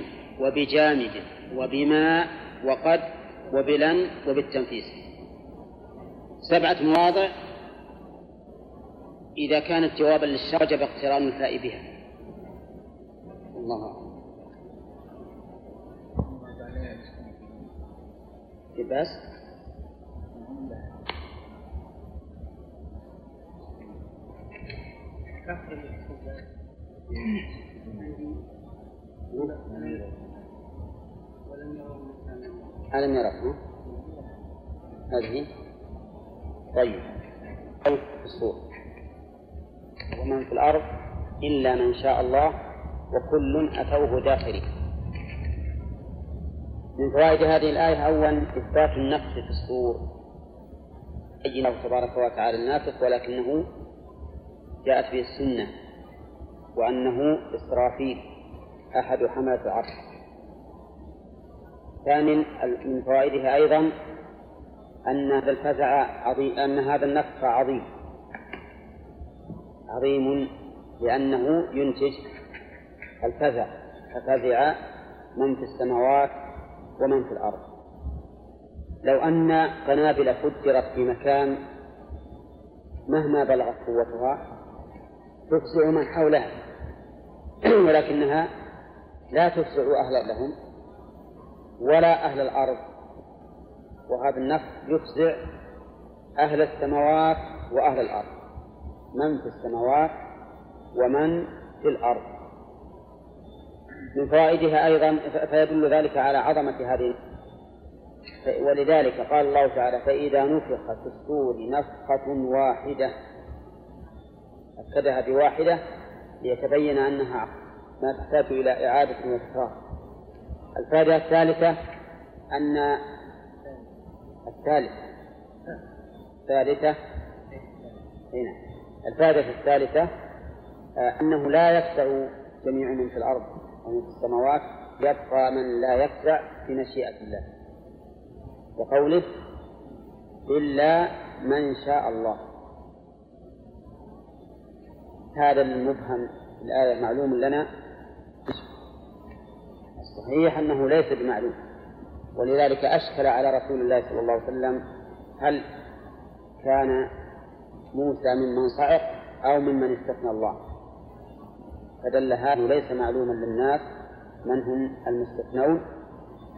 وبجامد وبما وقد وبلن وبالتنفيذ سبعة مواضع. إذا كانت جوابا للشرط وجب اقتران الفاء بها. الله أعلم. بس ألم يره هذه. طيب. في الصور. ومن في الأرض إلا من شاء الله وكل أتوه داخلين من فوائد هذه الآية أولا إثبات النفس في الصور. أي الله تبارك وتعالى النافق ولكنه جاءت به السنة وأنه إسرافيل أحد حملة العرش. ثانيا من فوائدها أيضا أن هذا الفزع عظيم أن هذا النفخ عظيم. عظيم لأنه ينتج الفزع ففزع من في السماوات ومن في الأرض. لو أن قنابل فجرت في مكان مهما بلغت قوتها تفزع من حولها. ولكنها لا تفزع أهل لهم ولا أهل الأرض. وهذا النفس يفزع أهل السماوات وأهل الأرض. من في السماوات ومن في الأرض. من فوائدها أيضا فيدل ذلك على عظمة هذه ولذلك قال الله تعالى فإذا نفخ في الصور نفخة واحدة أكدها بواحدة ليتبين أنها ما تحتاج إلى إعادة وتكرار الفائدة الثالثة أن الثالثة الثالثة هنا الفائدة الثالثة آه، أنه لا يفزع جميع من في الأرض. ومن في السماوات يبقى من لا يفزع في مشيئة الله. وقوله إلا من شاء الله. هذا المبهم الآية معلوم لنا. الصحيح أنه ليس بمعلوم. ولذلك أشكل على رسول الله صلى الله عليه وسلم هل كان موسى ممن صعق أو ممن استثنى الله. فدل هذا ليس معلوما للناس من هم المستثنون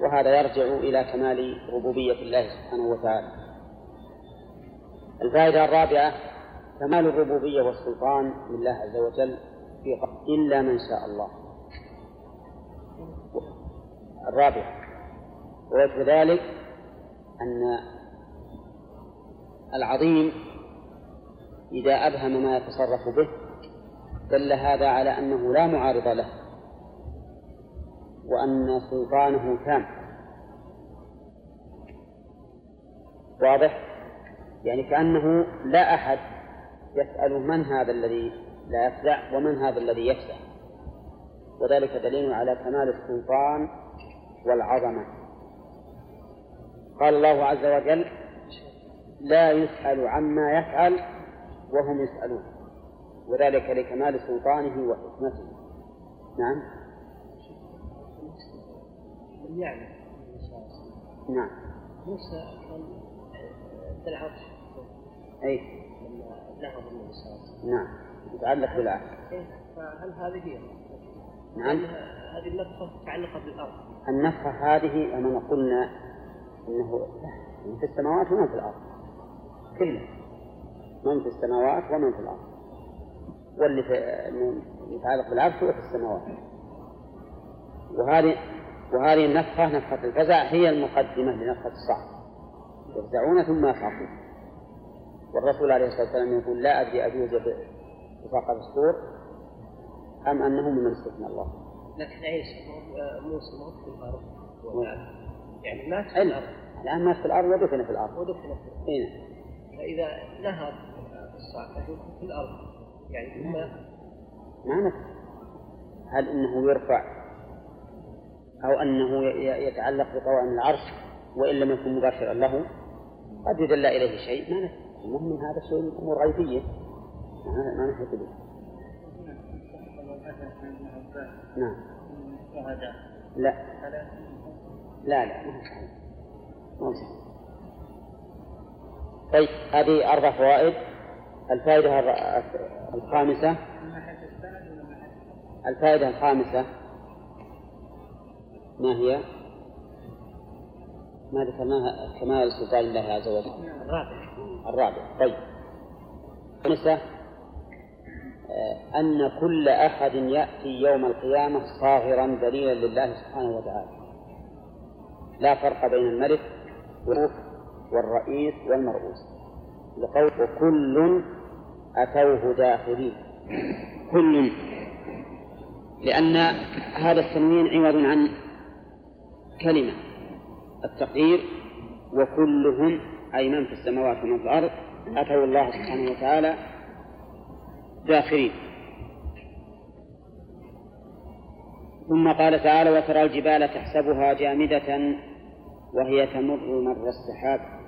وهذا يرجع إلى كمال ربوبية الله سبحانه وتعالى. الفائدة الرابعة كمال الربوبية والسلطان لله عز وجل في إلا من شاء الله. الرابعة ووجه ذلك أن العظيم إذا أبهم ما يتصرف به دل هذا على أنه لا معارض له وأن سلطانه تام. واضح؟ يعني كأنه لا أحد يسأل من هذا الذي لا يفزع ومن هذا الذي يفزع وذلك دليل على كمال السلطان والعظمة. قال الله عز وجل لا يسأل عما يفعل وهم يسألون. وذلك لكمال سلطانه وحكمته. نعم. يعني. نعم. موسى كان في العرش. أي. لما نهض النبي صلى الله عليه وسلم. نعم. يتعلق بالعرش. إيه، فهل هذه هي؟ نعم. هذه النفخة متعلقة بالأرض؟ النفخة هذه أمام قلنا أنه من في السماوات ومن في الأرض. كله من في السماوات ومن في الأرض. واللي في متعلق بالعرش هو في السماوات. وهذه وهذه النفخة نفخة الفزع هي المقدمة لنفخة الصعق يفزعون ثم يصعقون والرسول عليه الصلاة والسلام يقول لا أدري أجوز بفقر السور أم أنه ممن استثنى الله. لكن عيسى موسى ما في الأرض. يعني مات في الأرض. الآن مات في الأرض ودفن في الأرض. ودفن في الأرض. إيه. فإذا نهض الصعقة في الأرض يعني ثم ما نفع هل إنه يرفع أو أنه يتعلق بقوائم العرش وإن لم يكن مباشرا له؟ قد يدل إليه شيء. ما نفع المهم هذا شيء أمور غيبية. ما نحيط به نعم. لا. لا لا ما طيب هذه أربع فوائد. الفائدة الخامسة؟ الفائدة الخامسة ما هي؟ ما ذكرناها كمال سلطان الله عز وجل. الرابع. الرابع. طيب. الخامسة أن كل أحد يأتي يوم القيامة صاغرا دليلا لله سبحانه وتعالى. لا فرق بين الملك والرئيس والمرؤوس. لقول وكل أتوه داخلين كل. لأن هذا التنوين عوض عن كلمة. التقدير وكلهم أي من في السماوات ومن في الأرض أتوا الله سبحانه وتعالى داخلين. ثم قال تعالى وترى الجبال تحسبها جامدة وهي تمر مر السحاب.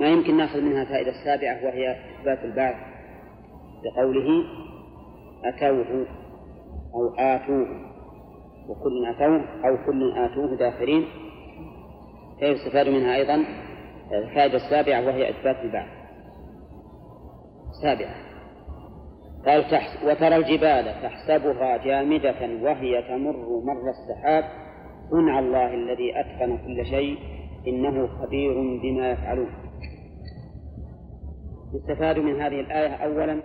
ما يمكن ناخذ منها فائدة السابعة وهي إثبات البعث بقوله أتوه أو آتوه وكل أتوه أو كل آتوه داخلين فيستفاد منها أيضا الفائدة السابعة وهي إثبات البعث. سابعة قال تحس وترى الجبال تحسبها جامدة وهي تمر مر السحاب. صنع الله الذي أتقن كل شيء إنه خبير بما يفعلون. يستفاد من هذه الآية أولا